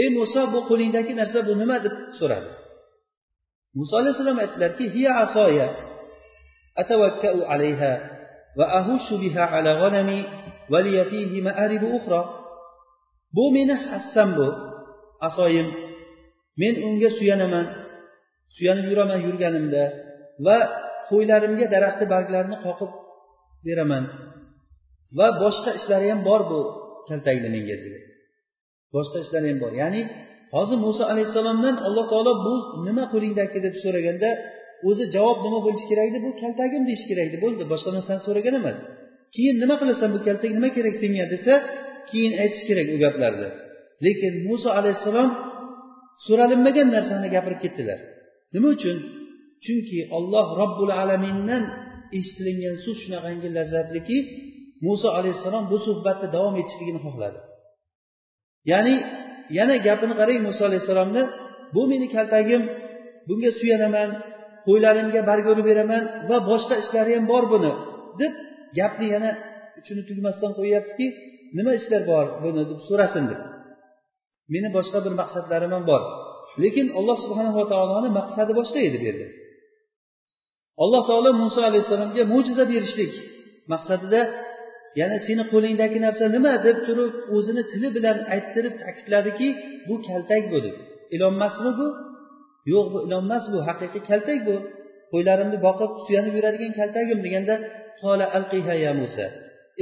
Speaker 1: ey muso bu qo'lingdagi narsa bu nima? deb so'radi. Muso alayhissalom aytdilarki hiya asoya atavakkau alayha va ahushu biha ala g'anami va fihi ma'aribu ukhra. Bu meni hassam bu asoyim. Men unga suyanaman. Suyanib yuraman yurganimda va qo'ylarimga daraxtni barglarini qoqib beraman va boshqa ishlari ham bor bu kaltakni menga dedi. Boshqa ishlari ham bor. Ya'ni hozir muso alayhissalomdan alloh taolo bu nima qo'lingdagi deb so'raganda o'zi javob nima bo'lishi kerak edi bu kaltagim deyish kerak edi bo'ldi boshqa narsani so'ragan emas. Keyin nima qilasan bu kaltak? Nima kerak senga? desa keyin aytish kerak u gaplarni. Lekin muso alayhissalom so'ralinmagan narsani gapirib ketdilar. Nima uchun? Chunki olloh robbul alamindan eshitilingan so'z shunaqangi lazzatliki muso alayhissalom bu suhbatni davom etishligini xohladi. Ya'ni yana gapini qarang muso alayhissalomni bu meni kaltagim bunga suyanaman qo'ylarimga barg urib beraman va boshqa ishlari ham bor buni deb gapni yana uchini tugmasdan qo'yyaptiki nima ishlar bor buni? deb so'rasin deb. Meni boshqa bir maqsadlarim ham bor. Lekin alloh subhanava taoloni maqsadi boshqa edi bu yerda. Alloh taolo muso alayhissalomga mo'jiza berishlik maqsadida yana seni qo'lingdagi narsa nima? deb turib o'zini tili bilan ayttirib ta'kidladiki bu kaltak bu deb ilonmasmi bu? Yo'q bu ilonmas bu haqiqiy kaltak bu. Qo'ylarimni boqib suyanib yuradigan kaltagim deganda qola alqiha ya musa.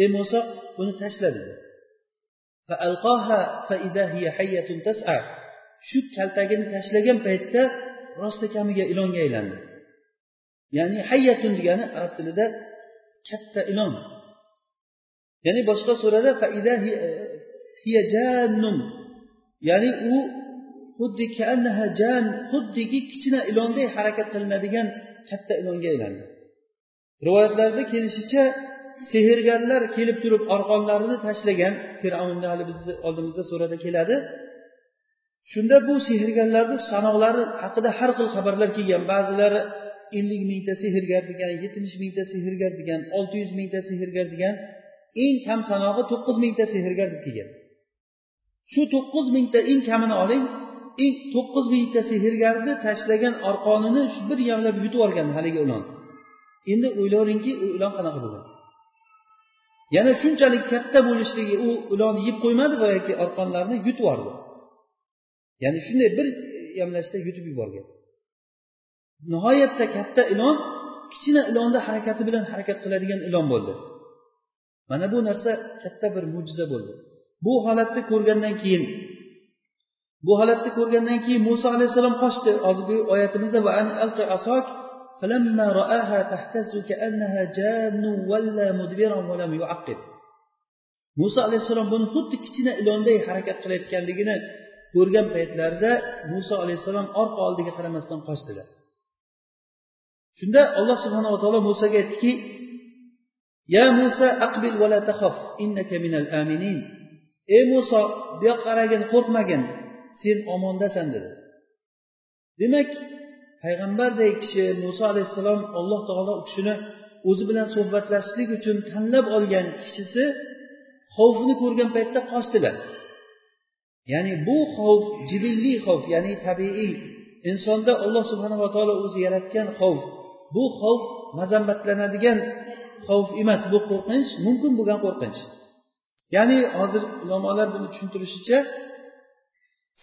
Speaker 1: Ey muso buni tashla dedi. Shu kaltagini tashlagan paytda rostakamiga ilonga aylandi. Ya'ni hayyatun degani arab tilida katta ilon. Ya'ni boshqa surada e, ya'ni u xuddi jan xuddiki kichkina ilonday harakat qilinadigan katta ilonga aylandi. Rivoyatlarda kelishicha sehrgarlar kelib turib arqonlarini tashlagan fir'avnni hali bizni oldimizda surada keladi. Shunda bu sehrgarlarni sanoqlari haqida har xil xabarlar kelgan. Ba'zilari ellik mingta sehrgar degan yetmish mingta sehrgar degan olti yuz mingta sehrgar degan eng kam sanog'i to'qqiz mingta sehrgar deb kelgan. Shu to'qqiz mingta eng kamini oling eng to'qqiz mingta sehrgarni tashlagan arqonini bir yamlab yutib yuborgan haligi ilon. Endi o'ylavringki u ilon qanaqa bo'ladi? Yana shunchalik katta bo'lishligi u ilonni yeb qo'ymadi boyagi arqonlarni yutib yubordi. ya'ni shunday bir yamlashda yutib yuborgan nihoyatda katta ilon kichkina ilonni harakati bilan harakat qiladigan ilon bo'ldi mana bu narsa katta bir mo'jiza bo'ldi bu holatni ko'rgandan keyin bu holatni ko'rgandan keyin muso alayhissalom qochdi hozirgi oyatimizda فلما رآها تهتز كأنها جان ولا مدبرا ولم يعقب muso alayhissalom buni xuddi kichkina ilonday harakat qilayotganligini ko'rgan paytlarida muso alayhissalom orqa oldiga qaramasdan qochdilar. Shunda alloh subhanava taolo musoga aytdiki ya musa aqbil va la taxof innaka minal aminin. Ey muso bu yoqqa qaragin qo'rqmagin sen omondasan dedi. Demak payg'ambardek kishi muso alayhissalom alloh taolo u kishini o'zi bilan suhbatlashishlik uchun tanlab olgan kishisi xavfni ko'rgan paytda qochdilar. Ya'ni bu xavf jibilli xavf ya'ni tabiiy insonda alloh subhanava taolo o'zi yaratgan xavf. Bu xavf mazammatlanadigan xavf emas bu qo'rqinch mumkin bo'lgan qo'rqinch. Ya'ni hozir ulamolar buni tushuntirishicha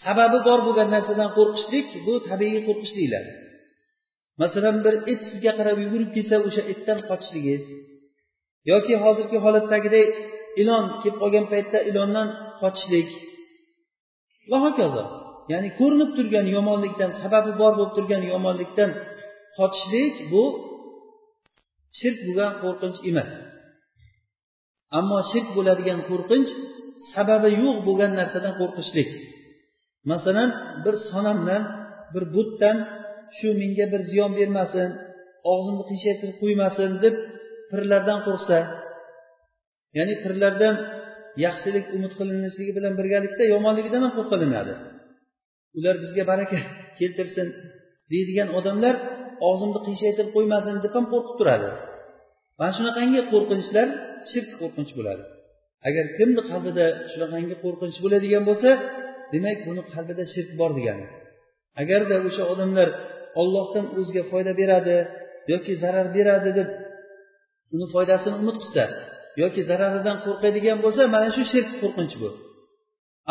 Speaker 1: sababi bor bo'lgan narsadan qo'rqishlik bu tabiiy qo'rqish deyiladi. Masalan bir it sizga qarab yugurib kelsa o'sha itdan qochishligingiz yoki hozirgi holatdagiday ilon kelib qolgan paytda ilondan qochishlik va hokazo. Ya'ni ko'rinib turgan yomonlikdan sababi bor bo'lib turgan yomonlikdan qochishlik bu shirk bo'lgan qo'rqinch emas. Ammo shirk bo'ladigan qo'rqinch sababi yo'q bo'lgan narsadan qo'rqishlik. Masalan bir sonamdan bir butdan shu menga bir ziyon bermasin og'zimni qiyshaytirib qo'ymasin deb pirlardan qo'rqsa ya'ni pirlardan yaxshilik umid qilinishligi bilan birgalikda yomonligidan ham qo'rqilinadi ular bizga baraka keltirsin deydigan odamlar og'zimni qiyshaytirib qo'ymasin deb ham qo'rqib turadi. Mana shunaqangi qo'rqinchlar shirk qo'rqinch bo'ladi. Agar kimni qalbida shunaqangi qo'rqinch bo'ladigan bo'lsa demak buni qalbida shirk bor degani. Agarda o'sha odamlar ollohdan o'ziga foyda beradi yoki zarar beradi deb uni foydasini umid qilsa yoki zararidan qo'rqadigan bo'lsa mana shu shirk qo'rqinchi bu.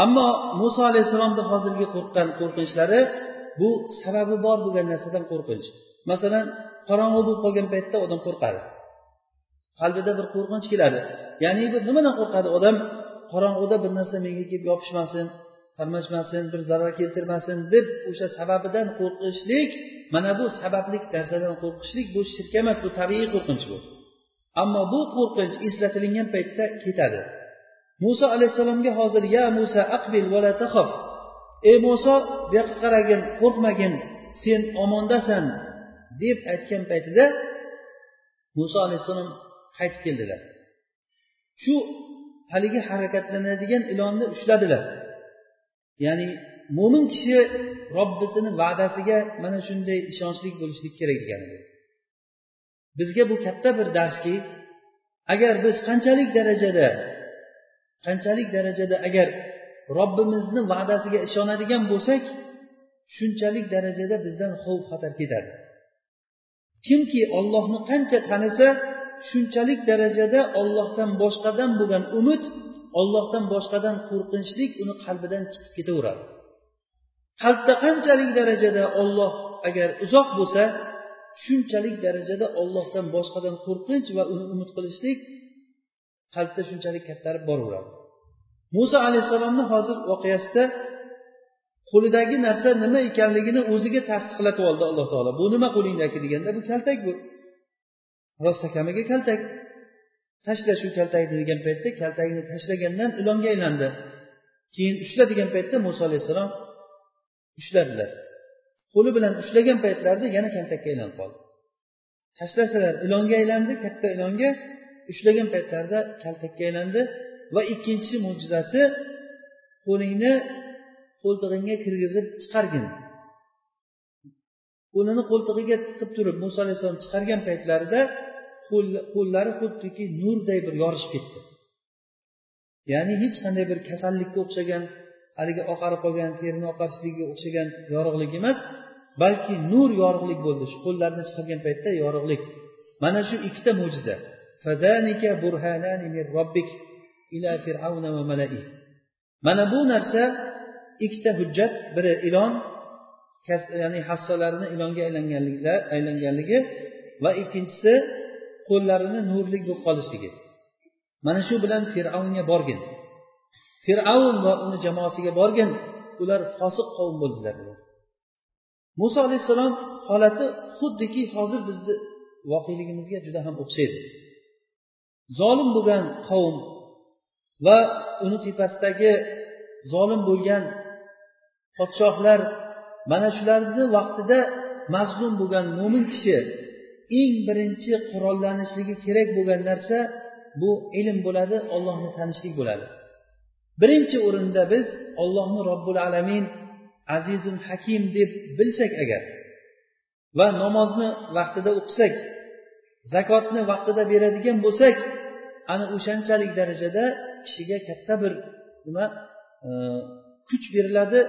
Speaker 1: Ammo muso alayhissalomni hozirgi qo'rqqan qo'rqinchlari bu sababi bor bo'lgan narsadan qo'rqinch. Masalan qorong'u bo'lib qolgan paytda odam qo'rqadi. Qalbida bir qo'rqinch keladi. Ya'ni bir nimadan qo'rqadi? Odam qorong'uda bir narsa menga kelib yopishmasin qarmashmasin bir zarar keltirmasin deb o'sha sababidan qo'rqishlik mana bu sabablik narsadan qo'rqishlik bu shirk emas bu tabiiy qo'rqinch bu. Ammo bu qo'rqinch eslatilingan paytda ketadi. Muso alayhissalomga hozir ya musa aqbil vala tahof ey muso bu yoqqa qaragin qo'rqmagin sen omondasan deb aytgan paytida muso alayhissalom qaytib keldilar. Shu haligi harakatlanadigan ilonni ushladilar. Ya'ni mo'min kishi robbisini va'dasiga mana shunday ishonchli bo'lishlik kerak degani bizga bu katta bir darski agar biz qanchalik darajada qanchalik darajada agar robbimizni va'dasiga ishonadigan bo'lsak shunchalik darajada bizdan xavf xatar ketadi. Kimki ollohni qancha tanisa shunchalik darajada ollohdan boshqadan bo'lgan umid ollohdan boshqadan qo'rqinchlik uni qalbidan chiqib ketaveradi. Qalbda qanchalik darajada olloh agar uzoq bo'lsa shunchalik darajada ollohdan boshqadan qo'rqinch va uni umid qilishlik qalbda shunchalik kattarib boraveradi. Muso alayhissalomni hozir voqeasida qo'lidagi narsa nima ekanligini o'ziga tasdiqlatib oldi alloh taolo. Bu nima qo'lingdagi deganda bu kaltak bu. Rostakamiga kaltak. Tashla shu kaltakni degan paytda kaltagini tashlagandan ilonga aylandi. Keyin ushla degan paytda muso alayhissalom ushladilar. Qo'li bilan ushlagan paytlarida yana kaltakka aylanib qoldi. Tashlasalar ilonga aylandi katta ilonga ushlagan paytlarida kaltakka aylandi va ikkinchi mo'jizasi qo'lingni qo'ltig'ingga kirgizib chiqargin. Qo'lini qo'ltig'iga tiqib turib muso alayhissalom chiqargan paytlarida qo'llari xuddiki nurday bir yorishib ketdi. Ya'ni hech qanday bir kasallikka o'xshagan haligi oqarib qolgan terini oqarishligiga o'xshagan yorug'lik emas balki nur yorug'lik bo'ldi. Shu qo'llarni chiqargan paytda yorug'lik. Mana shu ikkita mo'jiza. Mana bu narsa ikkita hujjat. Biri ilon ya'ni hassolarini ilonga aylanganligi va ikkinchisi qo'llarini nurli bo'lib qolishligi. Mana shu bilan fir'avnga borgin. Fir'avn va uni jamoasiga borgin ular fosiq qavm bo'ldilar. Muso alayhissalom holati xuddiki hozir bizni voqeligimizga juda ham o'xshaydi. Zolim bo'lgan qavm va uni tepasidagi zolim bo'lgan podshohlar mana shularni vaqtida mazlum bo'lgan mo'min kishi eng birinchi qurollanishligi kerak bo'lgan narsa bu ilm bo'ladi ollohni tanishlik bo'ladi. Birinchi o'rinda biz ollohni robbil alamin azizul hakim deb bilsak agar va namozni vaqtida o'qisak zakotni vaqtida beradigan bo'lsak ana o'shanchalik darajada kishiga katta bir nima e, kuch beriladi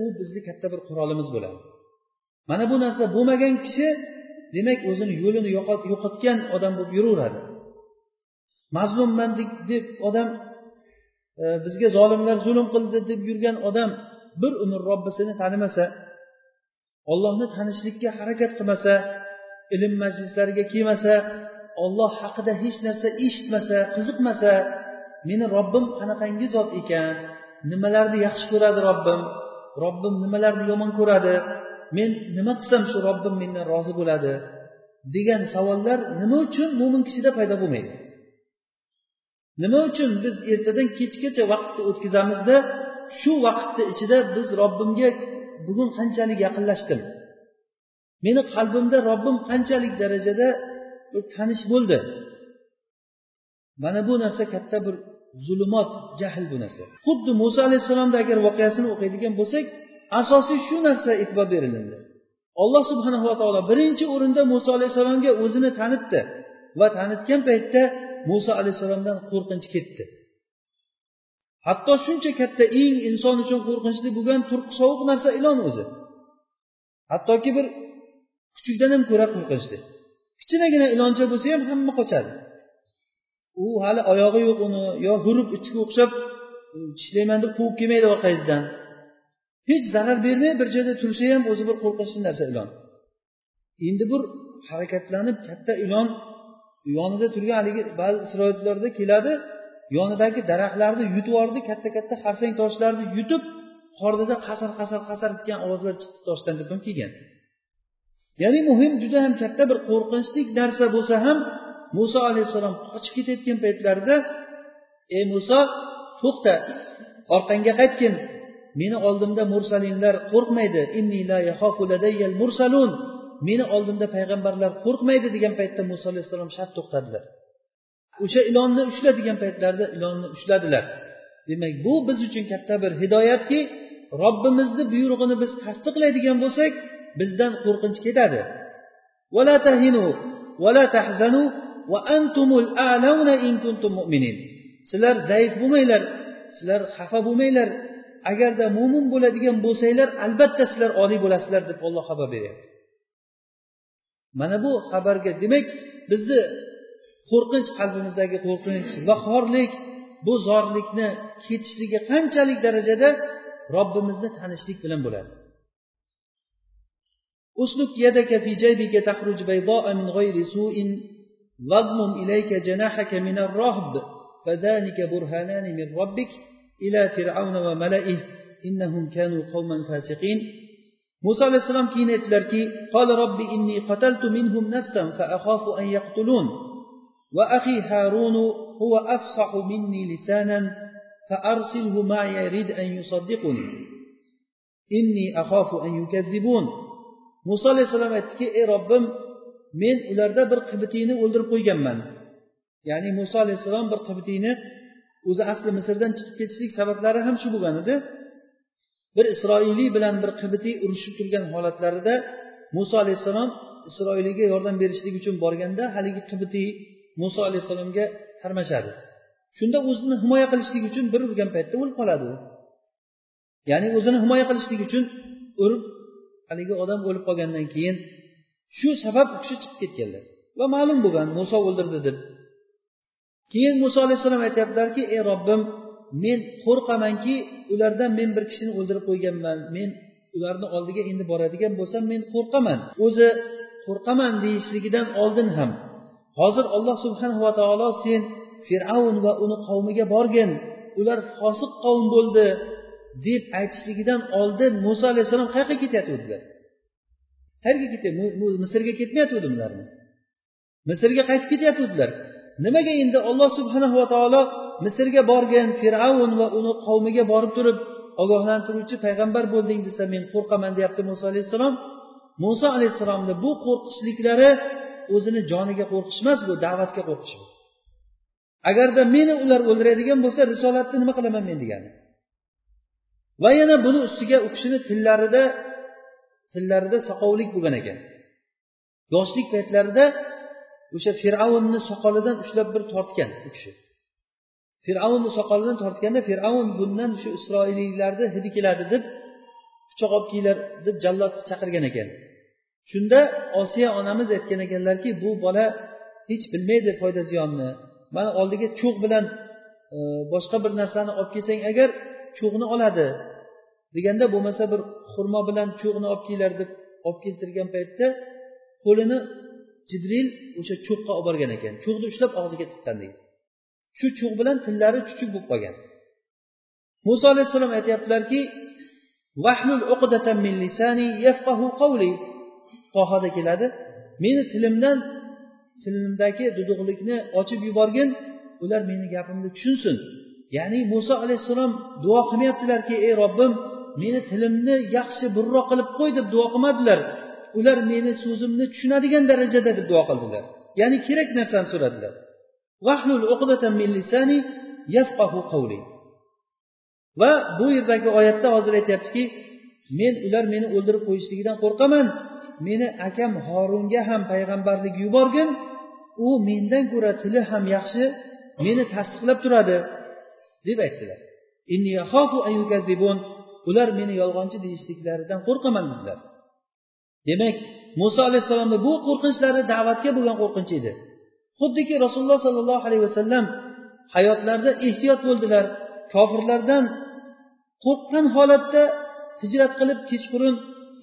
Speaker 1: u bizni katta bir qurolimiz bo'ladi. Mana bu narsa bo'lmagan kishi demak o'zini yo'lini yo'qotgan odam bo'lib yuraveradi. Mazlumman deb odam E, bizga zolimlar zulm qildi deb yurgan odam bir umr robbisini tanimasa ollohni tanishlikka harakat qilmasa ilm majlislariga kelmasa olloh haqida hech narsa eshitmasa qiziqmasa meni robbim qanaqangi zot ekan nimalarni yaxshi ko'radi robbim robbim nimalarni yomon ko'radi men nima qilsam shu robbim mendan rozi bo'ladi degan savollar nima uchun mo'min kishida paydo bo'lmaydi? Nima uchun biz ertadan kechgacha vaqtni o'tkazamizda shu vaqtni ichida biz robbimga bugun qanchalik yaqinlashdim? Meni qalbimda robbim qanchalik darajada bir tanish bo'ldi? Mana bu narsa katta bir zulmat jahl bu narsa. Xuddi muso alayhissalomni agar voqeasini o'qiydigan bo'lsak asosiy shu narsa e'tibor berilindi alloh subhanava taolo birinchi o'rinda muso alayhissalomga o'zini tanitdi. Va tanitgan paytda muso alayhissalomdan qo'rqinch ketdi. Hatto shuncha katta eng inson uchun qo'rqinchli bo'lgan turqi sovuq narsa ilon o'zi. Hattoki bir kuchukdan ham ko'ra qo'rqinchli. Kichinagina iloncha bo'lsa ham hamma qochadi. U hali oyog'i yo'q uni yo hurib itga o'xshab tishlayman deb quvib kelmaydi orqangizdan hech zarar bermay bir joyda tursa ham o'zi bir qo'rqinchli narsa ilon. Endi bir harakatlanib katta ilon yonida turgan haligi ba'zi isroillarda keladi. Yonidagi daraxtlarni yutib yubordi katta katta xarsang toshlarni yutib qornida qasar qasar qasar degan ovozlar chiqdi toshdan deb ham kelgan. Ya'ni muhim juda ham katta bir qo'rqinchli narsa bo'lsa ham muso alayhissalom qochib ketayotgan paytlarida ey muso to'xta orqangga qaytgin. Meni oldimda mursalinlar qo'rqmaydi. Mursalun. Meni oldimda payg'ambarlar qo'rqmaydi degan paytda muso alayhissalom shart to'xtadilar. O'sha ilonni ushla degan paytlarida ilonni ushladilar. Demak bu biz uchun katta bir hidoyatki robbimizni buyrug'ini biz tasdiqlaydigan bo'lsak bizdan qo'rqinch ketadi. Sizlar zaif bo'lmanglar sizlar xafa bo'lmanglar. Agarda mo'min bo'ladigan bo'lsanglar albatta sizlar oliy bo'lasizlar deb olloh xabar beryapti. mana bu xabarga demak bizni qo'rqinch qalbimizdagi qo'rqinch va xorlik bu zorlikni ketishligi qanchalik darajada robbimizni tanishlik bilan bo'ladi أسلك يدك في جيبك تخرج بيضاء من غير سوء واضمم إليك جناحك من الرهب فذلك برهانان من ربك إلى فرعون وملئه إنهم كانوا قوما فاسقين muso alayhissalom keyin aytdilarki قال رب إني قتلت منهم نفسا فأخاف أن يقتلون وأخي هارون هو أفصح مني لسانا فأرسله معي يريد أن يصدقني إني أخاف أن يكذبون muso alayhissalom aytdiki ey robbim men ularda bir qibitiyni o'ldirib qo'yganman ya'ni muso alayhissalom bir qibitiyni o'zi asli misrdan chiqib ketishlik sabablari ham shu bo'lgan edi Bir isroiliy bilan bir qibitiy urushib turgan holatlarida muso alayhissalom isroiliyga yordam berishlik uchun borganda haligi qibitiy muso alayhissalomga tarmashadi. Shunda o'zini himoya qilishlik uchun bir urgan paytda o'lib qoladi u. Ya'ni o'zini himoya qilishlik uchun urib haligi odam o'lib qolgandan keyin shu sabab u kishi chiqib ketganlar. Va ma'lum bo'lgan muso o'ldirdi deb. Keyin muso alayhissalom aytyaptilarki ey robbim men qo'rqamanki ulardan men bir kishini o'ldirib qo'yganman. Men ularni oldiga endi boradigan bo'lsam men qo'rqaman. O'zi qo'rqaman deyishligidan oldin ham. Hozir alloh subhanava taolo sen fir'avn va uni qavmiga borgin. Ular fosiq qavm bo'ldi deb aytishligidan oldin muso alayhissalom qayoqqa ketayotgandilar qayerga ketyapti misrga ketmayotgandilarmi misrga qaytib ketayotgandilar nimaga endi olloh subhanahu va taolo misrga borgin fir'avn va uni qavmiga borib turib ogohlantiruvchi payg'ambar bo'lding desa men qo'rqaman deyapti muso alayhissalom. Muso alayhissalomni bu qo'rqishliklari o'zini joniga qo'rqish emas bu da'vatga qo'rqish. Agarda meni ular o'ldiradigan bo'lsa risolatni nima qilaman men degani. Va yana buni ustiga u kishini tillarida tillarida soqovlik bo'lgan ekan. Yoshlik paytlarida o'sha fir'avnni soqolidan ushlab bir tortgan u kishi. Fir'avnni soqolidan tortganda fir'avn bundan shu isroiliylarni hidi keladi deb pichoq olib kelinglar deb jallodni chaqirgan ekan. Shunda osiya onamiz aytgan ekanlarki bu bola hech bilmaydi foyda ziyonni mana oldiga cho'g' bilan e, boshqa bir narsani olib kelsang agar cho'g'ni oladi deganda bo'lmasa bir xurmo bilan cho'g'ni olib kelinglar deb olib keltirgan paytda qo'lini jibril o'sha cho'qqa olib borgan ekan. Cho'g'ni ushlab og'ziga tiqqan degan shu cho'g' bilan tillari chuchuk bo'lib qolgan. Muso alayhissalom aytyaptilarki tohada keladi meni tilimdan tilimdagi duduqlikni ochib yuborgin ular meni gapimni tushunsin. Ya'ni muso alayhissalom duo qilmayaptilarki ey robbim meni tilimni yaxshi burroq qilib qo'y deb duo qilmadilar. Ular meni so'zimni tushunadigan darajada deb duo qildilar. Ya'ni kerak narsani so'radilar. Va bu yerdagi oyatda hozir aytyaptiki men ular meni o'ldirib qo'yishligidan qo'rqaman. Meni akam horunga ham payg'ambarlik yuborgin. U mendan ko'ra tili ham yaxshi meni tasdiqlab turadi deb aytdilar. Ular meni yolg'onchi deyishliklaridan qo'rqaman dedilar. Demak muso alayhissalomni bu qo'rqinchlari da'vatga bo'lgan qo'rqinch edi. Xuddiki rasululloh sollallohu alayhi vasallam hayotlarida ehtiyot bo'ldilar. Kofirlardan qo'rqqan holatda hijrat qilib kechqurun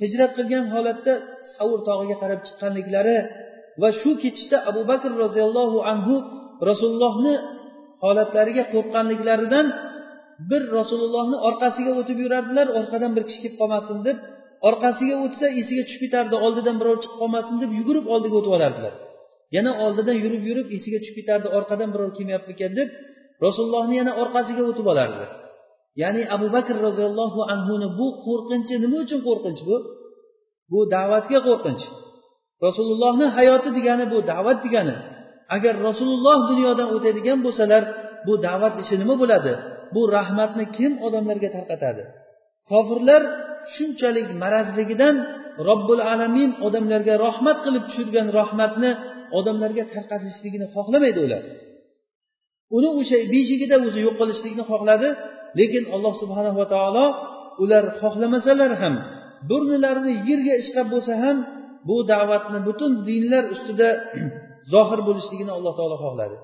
Speaker 1: hijrat qilgan holatda savur tog'iga qarab chiqqanliklari va shu ketishda abu bakr roziyallohu anhu rasulullohni holatlariga qo'rqqanliklaridan bir rasulullohni orqasiga o'tib yurardilar orqadan bir kishi kelib qolmasin deb. Orqasiga o'tsa esiga tushib ketardi oldidan birov chiqib qolmasin deb yugurib oldiga o'tib olardilar. Yana oldidan yurib yurib esiga tushib ketardi orqadan birov kelmayapmikan deb rasulullohni yana orqasiga o'tib olardi. Ya'ni abu bakr roziyallohu anhuni bu qo'rqinchi nima uchun qo'rqinch bu? Bu da'vatga qo'rqinch. Rasulullohni hayoti degani bu da'vat degani. Agar rasululloh dunyodan o'tadigan bo'lsalar bu da'vat ishi nima bo'ladi? Bu rahmatni kim odamlarga tarqatadi? Kofirlar shunchalik marazligidan robbil alamin odamlarga rahmat qilib tushirgan rahmatni odamlarga tarqatishligini xohlamaydi ular. Uni o'sha beshigida o'zi yo'q qilishlikni xohladi lekin alloh subhanava taolo ular xohlamasalar ham burnilarini yerga ishqab bo'lsa ham bu da'vatni butun dinlar ustida zohir bo'lishligini alloh taolo xohladi.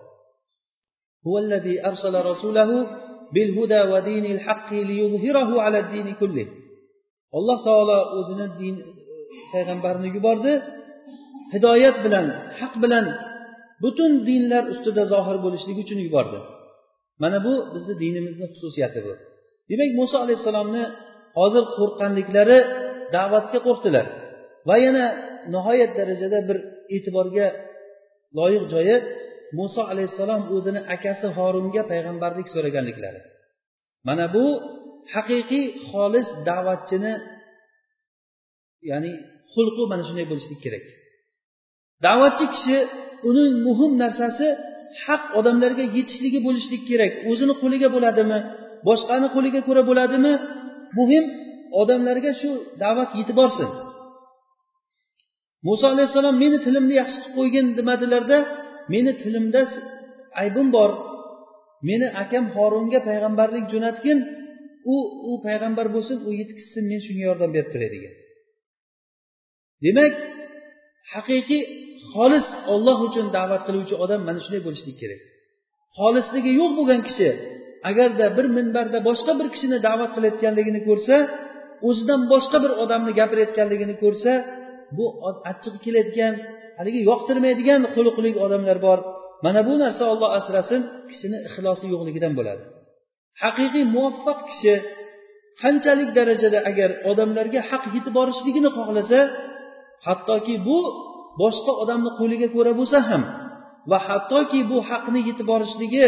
Speaker 1: Alloh taolo o'zini din payg'ambarini yubordi. Hidoyat bilan haq bilan butun dinlar ustida zohir bo'lishligi uchun yubordi. Mana bu bizni dinimizni xususiyati bu. Demak muso alayhissalomni hozir qo'rqqanliklari da'vatga qo'rqdilar. Va yana nihoyat darajada bir e'tiborga loyiq joyi muso alayhissalom o'zini akasi horunga payg'ambarlik so'raganliklari. Mana bu haqiqiy xolis da'vatchini ya'ni xulqi mana shunday bo'lishligi kerak. Da'vatchi kishi uning muhim narsasi haq odamlarga yetishligi bo'lishligi kerak. O'zini qo'liga bo'ladimi boshqani qo'liga ko'ra bo'ladimi muhim odamlarga shu da'vat yetib borsin. Muso alayhissalom meni tilimni yaxshi qilib qo'ygin demadilarda meni tilimda aybim bor. Meni akam horunga payg'ambarlik jo'natgin. U u payg'ambar bo'lsin u yetkazsin men shunga yordam berib turay degan demak haqiqiy xolis olloh uchun da'vat qiluvchi odam mana shunday bo'lishligi kerak. Xolisligi yo'q bo'lgan kishi agarda bir minbarda boshqa bir kishini da'vat qilayotganligini ko'rsa o'zidan boshqa bir odamni gapirayotganligini ko'rsa bu achchig'i keladigan haligi yoqtirmaydigan xuluqli odamlar bor. Mana bu narsa olloh asrasin kishini ixlosi yo'qligidan bo'ladi. Haqiqiy muvaffaq kishi qanchalik darajada agar odamlarga haq yetib borishligini xohlasa hattoki bu boshqa odamni qo'liga ko'ra bo'lsa ham va hattoki bu haqni yetib borishligi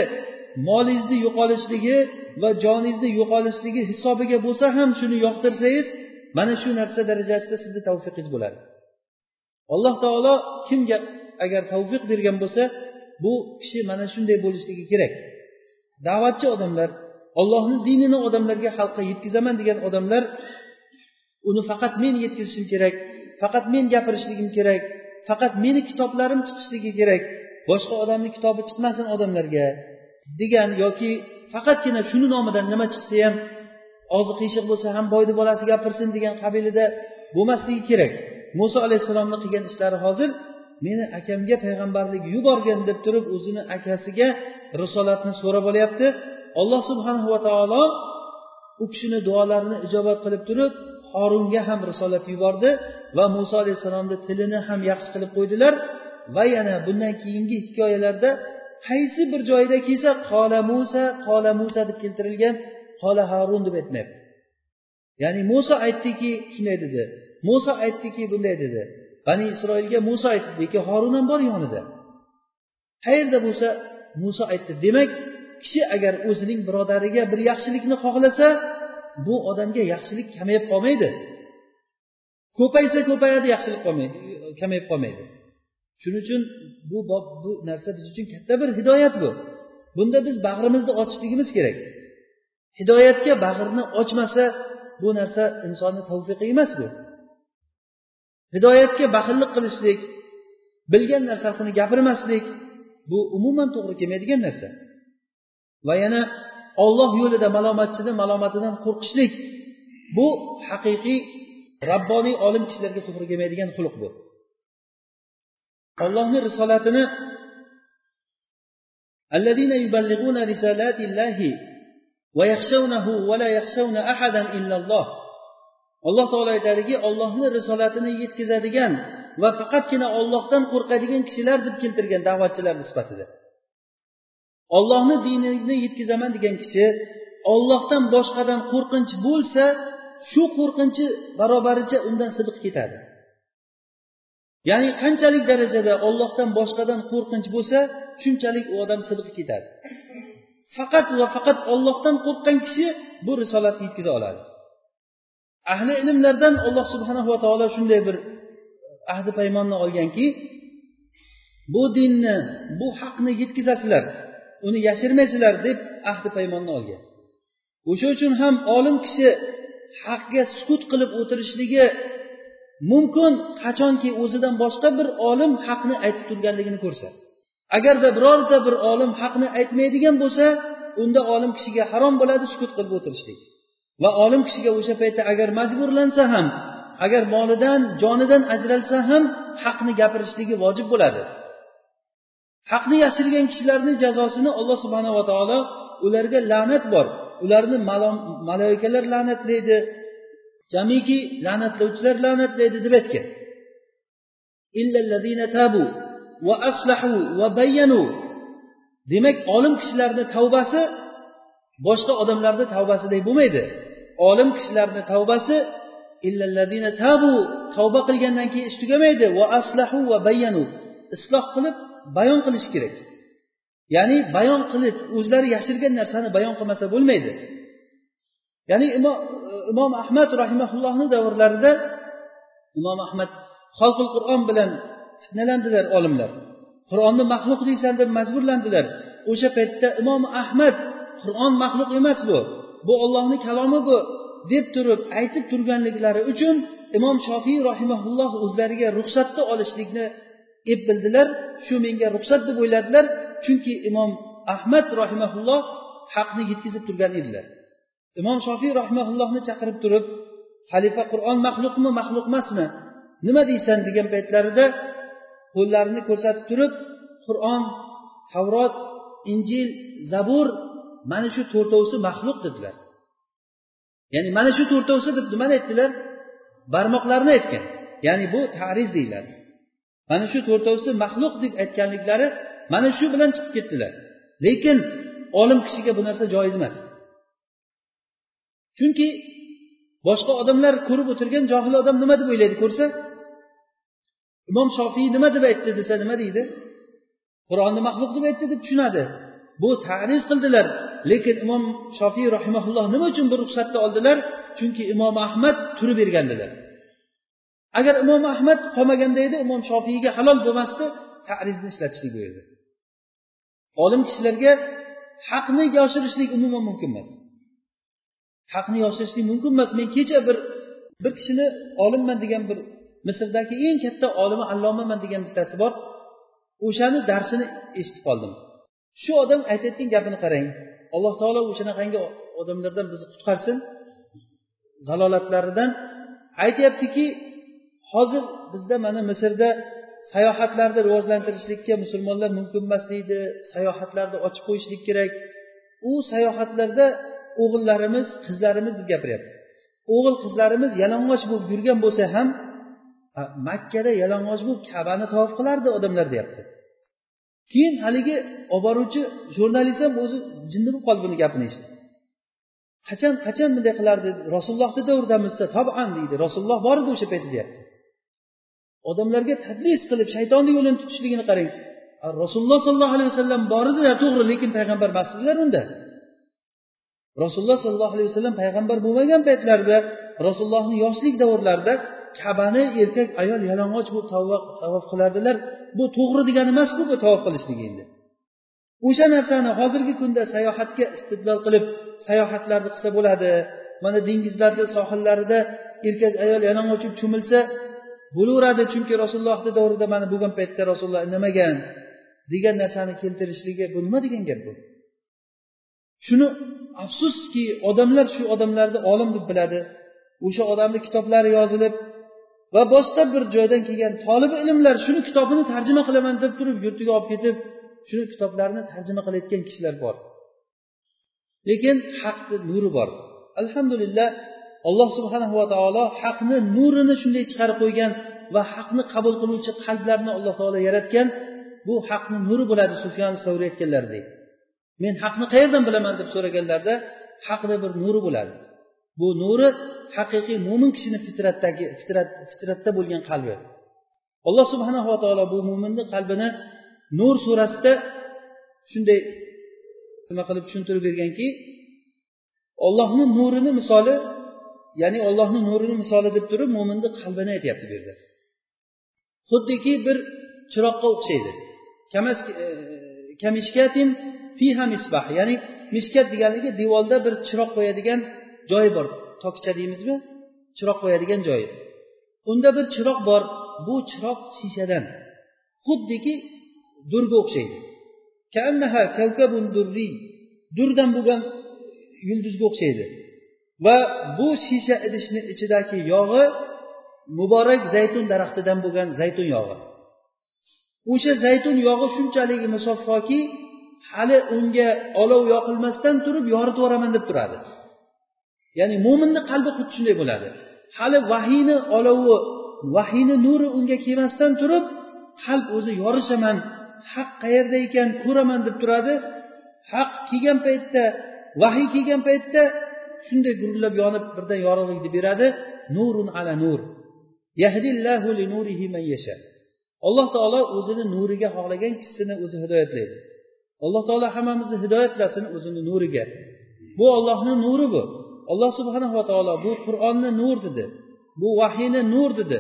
Speaker 1: molingizni yo'qolishligi va joningizni yo'qolishligi hisobiga bo'lsa ham shuni yoqtirsangiz mana shu narsa darajasida sizni tavfiqingiz bo'ladi. Alloh taolo kimga agar tavfiq bergan bo'lsa bu kishi mana shunday bo'lishligi kerak. Da'vatchi odamlar ollohni dinini odamlarga xalqqa yetkazaman degan odamlar uni faqat men yetkazishim kerak faqat men gapirishligim kerak faqat meni kitoblarim chiqishligi kerak boshqa odamni kitobi chiqmasin odamlarga degan yoki faqatgina shuni nomidan nima chiqsa ham og'zi qiyshiq bo'lsa ham boyni bolasi gapirsin degan qabilida bo'lmasligi kerak. Muso alayhissalomni qilgan ishlari hozir meni akamga payg'ambarlik yuborgin deb turib o'zini akasiga risolatni so'rab olyapti. Alloh subhanahu va taolo u kishini duolarini ijobat qilib turib horunga ham risolat yubordi va muso alayhissalomni tilini ham yaxshi qilib qo'ydilar. Va yana bundan keyingi hikoyalarda qaysi bir joyda kelsa qola musa qola musa deb keltirilgan qola harun deb aytmayapti. Ya'ni muso aytdiki shunday dedi. Muso aytdiki bunday dedi. Bani isroilga muso aytdi lekin horun ham bor yonida. Qayerda bo'lsa muso aytdi. Demak kishi agar o'zining birodariga bir yaxshilikni xohlasa bu odamga yaxshilik kamayib qolmaydi. Ko'paysa ko'payadi yaxshilik qolmaydi kamayib qolmaydi. Shuning uchun bu bob bu narsa biz uchun katta bir hidoyat bu. Bunda biz bag'rimizni ochishligimiz kerak. Hidoyatga bag'rni ochmasa bu narsa insonni tavfiqi emas bu. Hidoyatga baxillik qilishlik bilgan narsasini gapirmaslik bu umuman to'g'ri kelmaydigan narsa. va yana olloh yo'lida malomatchini malomatidan qo'rqishlik bu haqiqiy rabboniy olim kishilarga to'g'ri kelmaydigan xulq bu ollohni risolatini الذين يبلغون رسالات الله ويخشونه ولا يخشون أحدا إلا الله alloh taolo aytadiki ollohni risolatini yetkazadigan va faqatgina ollohdan qo'rqadigan kishilar deb keltirgan da'vatchilar sifatida ollohni dinini yetkazaman degan kishi ollohdan boshqadan qo'rqinch bo'lsa shu qo'rqinchi barobaricha undan sidiq ketadi. Ya'ni qanchalik darajada ollohdan boshqadan qo'rqinch bo'lsa shunchalik u odam sidiq ketadi. Faqat va faqat ollohdan qo'rqqan kishi bu risolatni yetkaza oladi. Ahli ilmlardan alloh subhanahu va taolo shunday bir ahdi paymonni olganki bu dinni bu haqni yetkazasizlar. Uni yashirmaysizlar deb ahdi paymonni olgan. O'sha uchun ham olim kishi haqga sukut qilib o'tirishligi mumkin qachonki o'zidan boshqa bir olim haqni aytib turganligini ko'rsa agarda birorta bir olim haqni aytmaydigan bo'lsa unda olim kishiga harom bo'ladi sukut qilib o'tirishlik. Va olim kishiga o'sha paytda agar majburlansa ham agar molidan jonidan ajralsa ham haqni gapirishligi vojib bo'ladi. Haqni yashirgan kishilarni jazosini alloh subhanava taolo ularga la'nat bor. Ularni malaikalar la'natlaydi jamiki la'natlovchilar la'natlaydi deb aytgan. Tabu va aslahu va bayyanu. Demak olim kishilarni tavbasi boshqa odamlarni tavbasidek bo'lmaydi. Olim kishilarni tavbasi tabu tavba qilgandan keyin ish tugamaydi. Va aslahu va bayyanu. Isloh qilib bayon qilish kerak. Ya'ni bayon qilib o'zlari yashirgan narsani bayon qilmasa bo'lmaydi. Ya'ni imom ahmad rahimaullohni davrlarida imom ahmad xalqul qur'on bilan fitnalandilar olimlar. Qur'onni maxluq deysan deb majburlandilar. O'sha paytda imom ahmad qur'on maxluq emas bu. Bu ollohni kalomi bu deb turib aytib turganliklari uchun imom shofiy rahimaulloh o'zlariga ruxsatni olishlikni deb bildilar. Shu menga ruxsat deb o'yladilar. Chunki imom ahmad rahimaulloh haqni yetkazib turgan edilar. Imom shofiy rahimaullohni chaqirib turib xalifa qur'on maxluqmi maxluq emasmi? Nima deysan? degan paytlarida qo'llarini ko'rsatib turib qur'on tavrot injil zabur mana shu to'rtovsi maxluq dedilar. Ya'ni mana shu to'rtovsi deb nimani aytdilar? Barmoqlarini aytgan. Ya'ni bu tariz deyiladi. Mana shu to'rtovsi maxluq deb aytganliklari mana shu bilan chiqib ketdilar. Lekin olim kishiga bu narsa joiz emas. Chunki boshqa odamlar ko'rib o'tirgan johil odam nima deb o'ylaydi ko'rsa? Imom shofiy nima deb aytdi desa nima deydi? Qur'onni maxluq deb aytdi deb tushunadi. Bu tarif qildilar. Lekin imom shofiy rahimaulloh nima uchun bu ruxsatni oldilar? Chunki imom ahmad turib bergandilar. Agar imom ahmad qolmaganda edi imom shofiyga halol bo'lmasdi tarizni ishlatishlik bu yerda olim kishilarga haqni yoshirishlik umuman mumkin emas. Haqni yoshirishlik mumkin emas. Men kecha bir bir kishini olimman degan bir misrdagi eng katta olimi allomaman degan bittasi bor. O'shani darsini eshitib qoldim. Shu odam aytayotgan gapini qarang. Alloh taolo o'shanaqangi odamlardan bizni qutqarsin. Zalolatlaridan. Aytyaptiki hozir bizda mana misrda sayohatlarni rivojlantirishlikka musulmonlar mumkin emas deydi. Sayohatlarni ochib qo'yishlik kerak. U sayohatlarda o'g'illarimiz qizlarimiz deb gapiryapti. O'g'il qizlarimiz yalang'och bo'lib yurgan bo'lsa ham makkada yalang'och bo'lib kabani tavof qilardi odamlar deyapti. Keyin haligi olib boruvchi jurnalist ham o'zi jinni bo'lib qoldi buni gapini eshitib. Qachon qachon bunday qilardi? Rasulullohni davridamizsa toban deydi. Rasululloh bor edi o'sha paytda deyapti. Odamlarga tadlis qilib shaytonni yo'lini tutishligini qarang. Rasululloh sollallohu alayhi vasallam bor edilar to'g'ri lekin payg'ambar emas edilar unda. Rasululloh sollallohu alayhi vasallam payg'ambar bo'lmagan paytlarida rasulullohni yoshlik davrlarida kabani erkak ayol yalang'och bo'lib tavof qilardilar. Bu to'g'ri degani emasku bu tavof qilishlik endi. O'sha narsani hozirgi kunda sayohatga istidlol qilib sayohatlarni qilsa bo'ladi. Mana dengizlarni sohillarida erkak ayol yalang'och cho'milsa bo'laveradi chunki rasulullohni davrida mana bo'lgan paytda rasululloh indamagan degan narsani keltirishligi bu nima degan gap bu. Shuni afsuski odamlar shu odamlarni olim deb biladi. O'sha odamni kitoblari yozilib va boshqa bir joydan kelgan tolibi ilmlar shuni kitobini tarjima qilaman deb turib yurtiga olib ketib shuni kitoblarini tarjima qilayotgan kishilar bor. Lekin haqni nuri bor. Alhamdulillah alloh subhanahu va taolo haqni nurini shunday chiqarib qo'ygan va haqni qabul qiluvchi qalblarni alloh taolo yaratgan bu haqni nuri bo'ladi sufyan savriy aytganlaridek men haqni qayerdan bilaman deb so'raganlarida haqni bir nuri bo'ladi. Bu nuri haqiqiy mo'min kishini fitratdagi fitrat fitratda bo'lgan qalbi. Alloh subhanahu va taolo bu mo'minni qalbini nur surasida shunday nima qilib tushuntirib berganki ollohni nurini misoli ya'ni ollohni nurini misoli deb turib mo'minni qalbini aytyapti bu yerda. Xuddiki bir chiroqqa o'xshaydi. E, kamishkatin fiha misbah ya'ni mishkat deganligi devorda bir chiroq qo'yadigan joyi bor. Tokcha deymizmi? Chiroq qo'yadigan joyi unda bir chiroq bor. Bu chiroq shishadan. Xuddiki durga o'xshaydi. Durdan bo'lgan yulduzga o'xshaydi. Va bu shisha idishni ichidagi yog'i muborak zaytun daraxtidan bo'lgan zaytun yog'i. O'sha zaytun yog'i shunchalik musaffoki hali unga olov yoqilmasdan turib yoritib yuboraman deb turadi. Ya'ni mo'minni qalbi xuddi shunday bo'ladi. Hali vahiyni olovi vahiyni nuri unga kelmasdan turib qalb o'zi yorishaman haq qayerda ekan ko'raman deb turadi. Haq kelgan paytda vahiy kelgan paytda shunday gurillab yonib birdan yorug'likni beradi. Nurun ala nur. Yahdillahu li nurihi man yasha. Alloh taolo o'zini nuriga xohlagan kishisini o'zi hidoyatlaydi. Alloh taolo hammamizni hidoyatlasin o'zini nuriga. Bu ollohni nuri bu. Alloh subhanava taolo bu qur'onni nur dedi. Bu vahiyni nur dedi.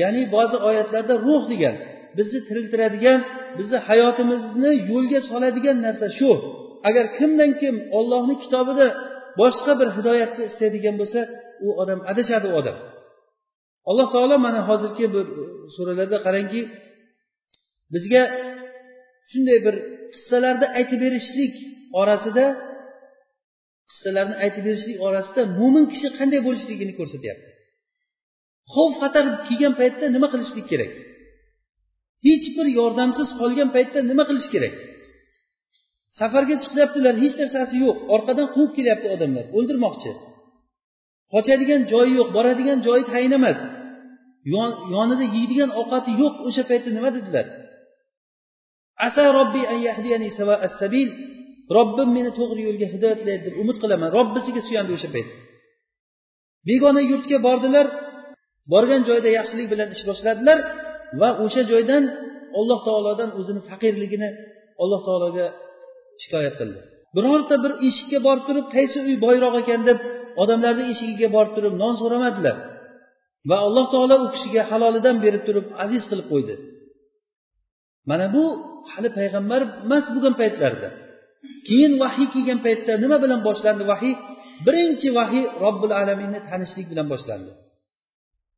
Speaker 1: Ya'ni ba'zi oyatlarda ruh degan bizni tiriltiradigan bizni hayotimizni yo'lga soladigan narsa shu. Agar kimdan kim ollohni kitobida boshqa bir hidoyatni istaydigan bo'lsa u odam adashadi u odam. Alloh taolo mana hozirgi bir e, suralarda qarangki bizga shunday bir qissalarni aytib berishlik orasida qissalarni aytib berishlik orasida mo'min kishi qanday bo'lishligini ko'rsatyapti. Xavf xatar kelgan paytda nima qilishlik kerak? Hech bir yordamsiz qolgan paytda nima qilish kerak? Safarga chiqyaptilar hech narsasi yo'q. Orqadan quvib kelyapti odamlar. O'ldirmoqchi. Qochadigan joyi yo'q boradigan joyi tayin emas. Yonida yeydigan ovqati yo'q o'sha paytda nima dedilar? Asa robbi an yahdiyani sabil. Robbim meni to'g'ri yo'lga hidoyatlaydi deb umid qilaman. Robbisiga suyandi o'sha payt. Begona yurtga bordilar. Borgan joyda yaxshilik bilan ish boshladilar va o'sha joydan alloh taolodan o'zini faqirligini alloh taologa shikoyat qildi. Birorta bir eshikka borib turib qaysi uy boyroq ekan? deb odamlarni eshigiga borib turib non so'ramadilar. Va alloh taolo u kishiga halolidan berib turib aziz qilib qo'ydi. Mana bu hali payg'ambar emas bo'lgan paytlarida keyin vahiy kelgan paytda nima bilan boshlandi vahiy? Birinchi vahiy robbil alaminni tanishlik bilan boshlandi.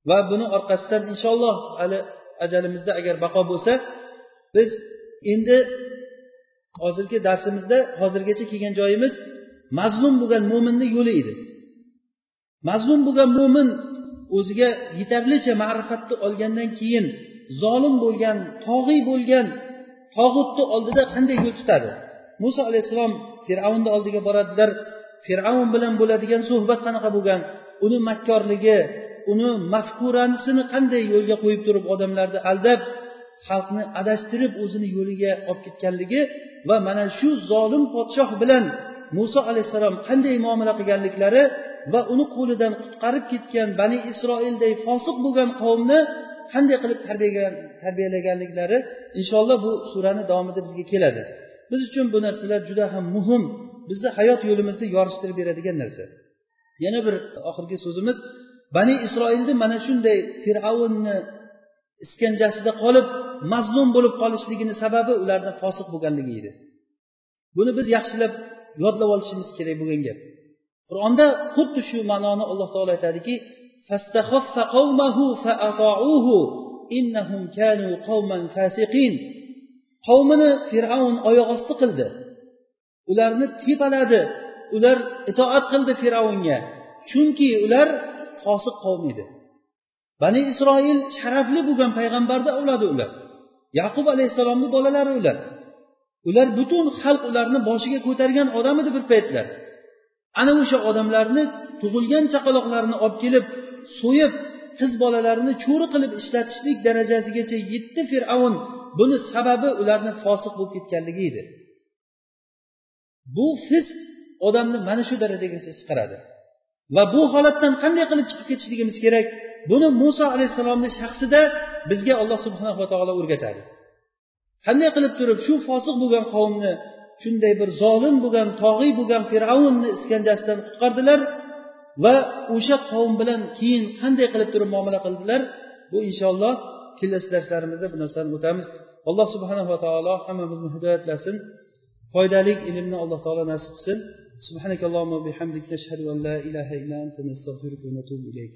Speaker 1: Va buni orqasidan inshaalloh hali ajalimizda agar baqo bo'lsa biz endi hozirgi darsimizda hozirgacha kelgan joyimiz mazlum bo'lgan mo'minni yo'li edi. Mazlum bo'lgan mo'min o'ziga yetarlicha ma'rifatni olgandan keyin zolim bo'lgan tog'iy bo'lgan tog'utni oldida qanday yo'l tutadi? Muso alayhissalom fir'avnni oldiga boradilar. Fir'avn bilan bo'ladigan suhbat qanaqa bo'lgan? Uni makkorligi uni mafkuranisini qanday yo'lga qo'yib turib odamlarni aldab xalqni adashtirib o'zini yo'liga olib ketganligi va mana shu zolim podshoh bilan muso alayhissalom qanday muomala qilganliklari va uni qo'lidan qutqarib ketgan bani isroilday fosiq bo'lgan qavmni qanday qilib tarbiyalaganliklari inshaalloh bu surani davomida bizga keladi. Biz uchun bu narsalar juda ham muhim. Bizni hayot yo'limizni yorishtirib beradigan narsa. Yana bir oxirgi so'zimiz bani isroilni mana shunday fir'avnni iskanjasida qolib mazlum bo'lib qolishligini sababi ularni fosiq bo'lganligi edi. Buni biz yaxshilab yodlab olishimiz kerak bo'lgan gap. Qur'onda xuddi shu ma'noni alloh taolo aytadiki qavmini fir'avn oyoq osti qildi. Ularni tepaladi ular itoat qildi fir'avnga chunki ular fosiq qavm edi. Bani isroil sharafli bo'lgan payg'ambarni avlodi ular. Yaqub alayhissalomni bolalari ular. Ular butun xalq ularni boshiga ko'targan odam edi bir paytlar. Ana o'sha odamlarni tug'ilgan chaqaloqlarini olib kelib so'yib qiz bolalarini cho'ri qilib ishlatishlik darajasigacha yetdi fir'avn buni sababi ularni fosiq bo'lib ketganligi edi. Bu fisq odamni mana shu darajagacha chiqaradi va bu holatdan qanday qilib chiqib ketishligimiz kerak? buni muso alayhissalomni shaxsida bizga alloh subhanava taolo o'rgatadi qanday qilib turib shu fosiq bo'lgan qavmni shunday bir zolim bo'lgan tog'iy bo'lgan fir'avnni iskanjasidan qutqardilar va o'sha qavm bilan keyin qanday qilib turib muomala qildilar bu inshaalloh kelasi darslarimizda bu narsani o'tamiz alloh subhanava taolo hammamizni hidoyatlasin foydali ilmni alloh taolo nasib qilsin سبحانك اللهم وبحمدك نشهد أن لا إله إلا أنت نستغفرك ونتوب إليك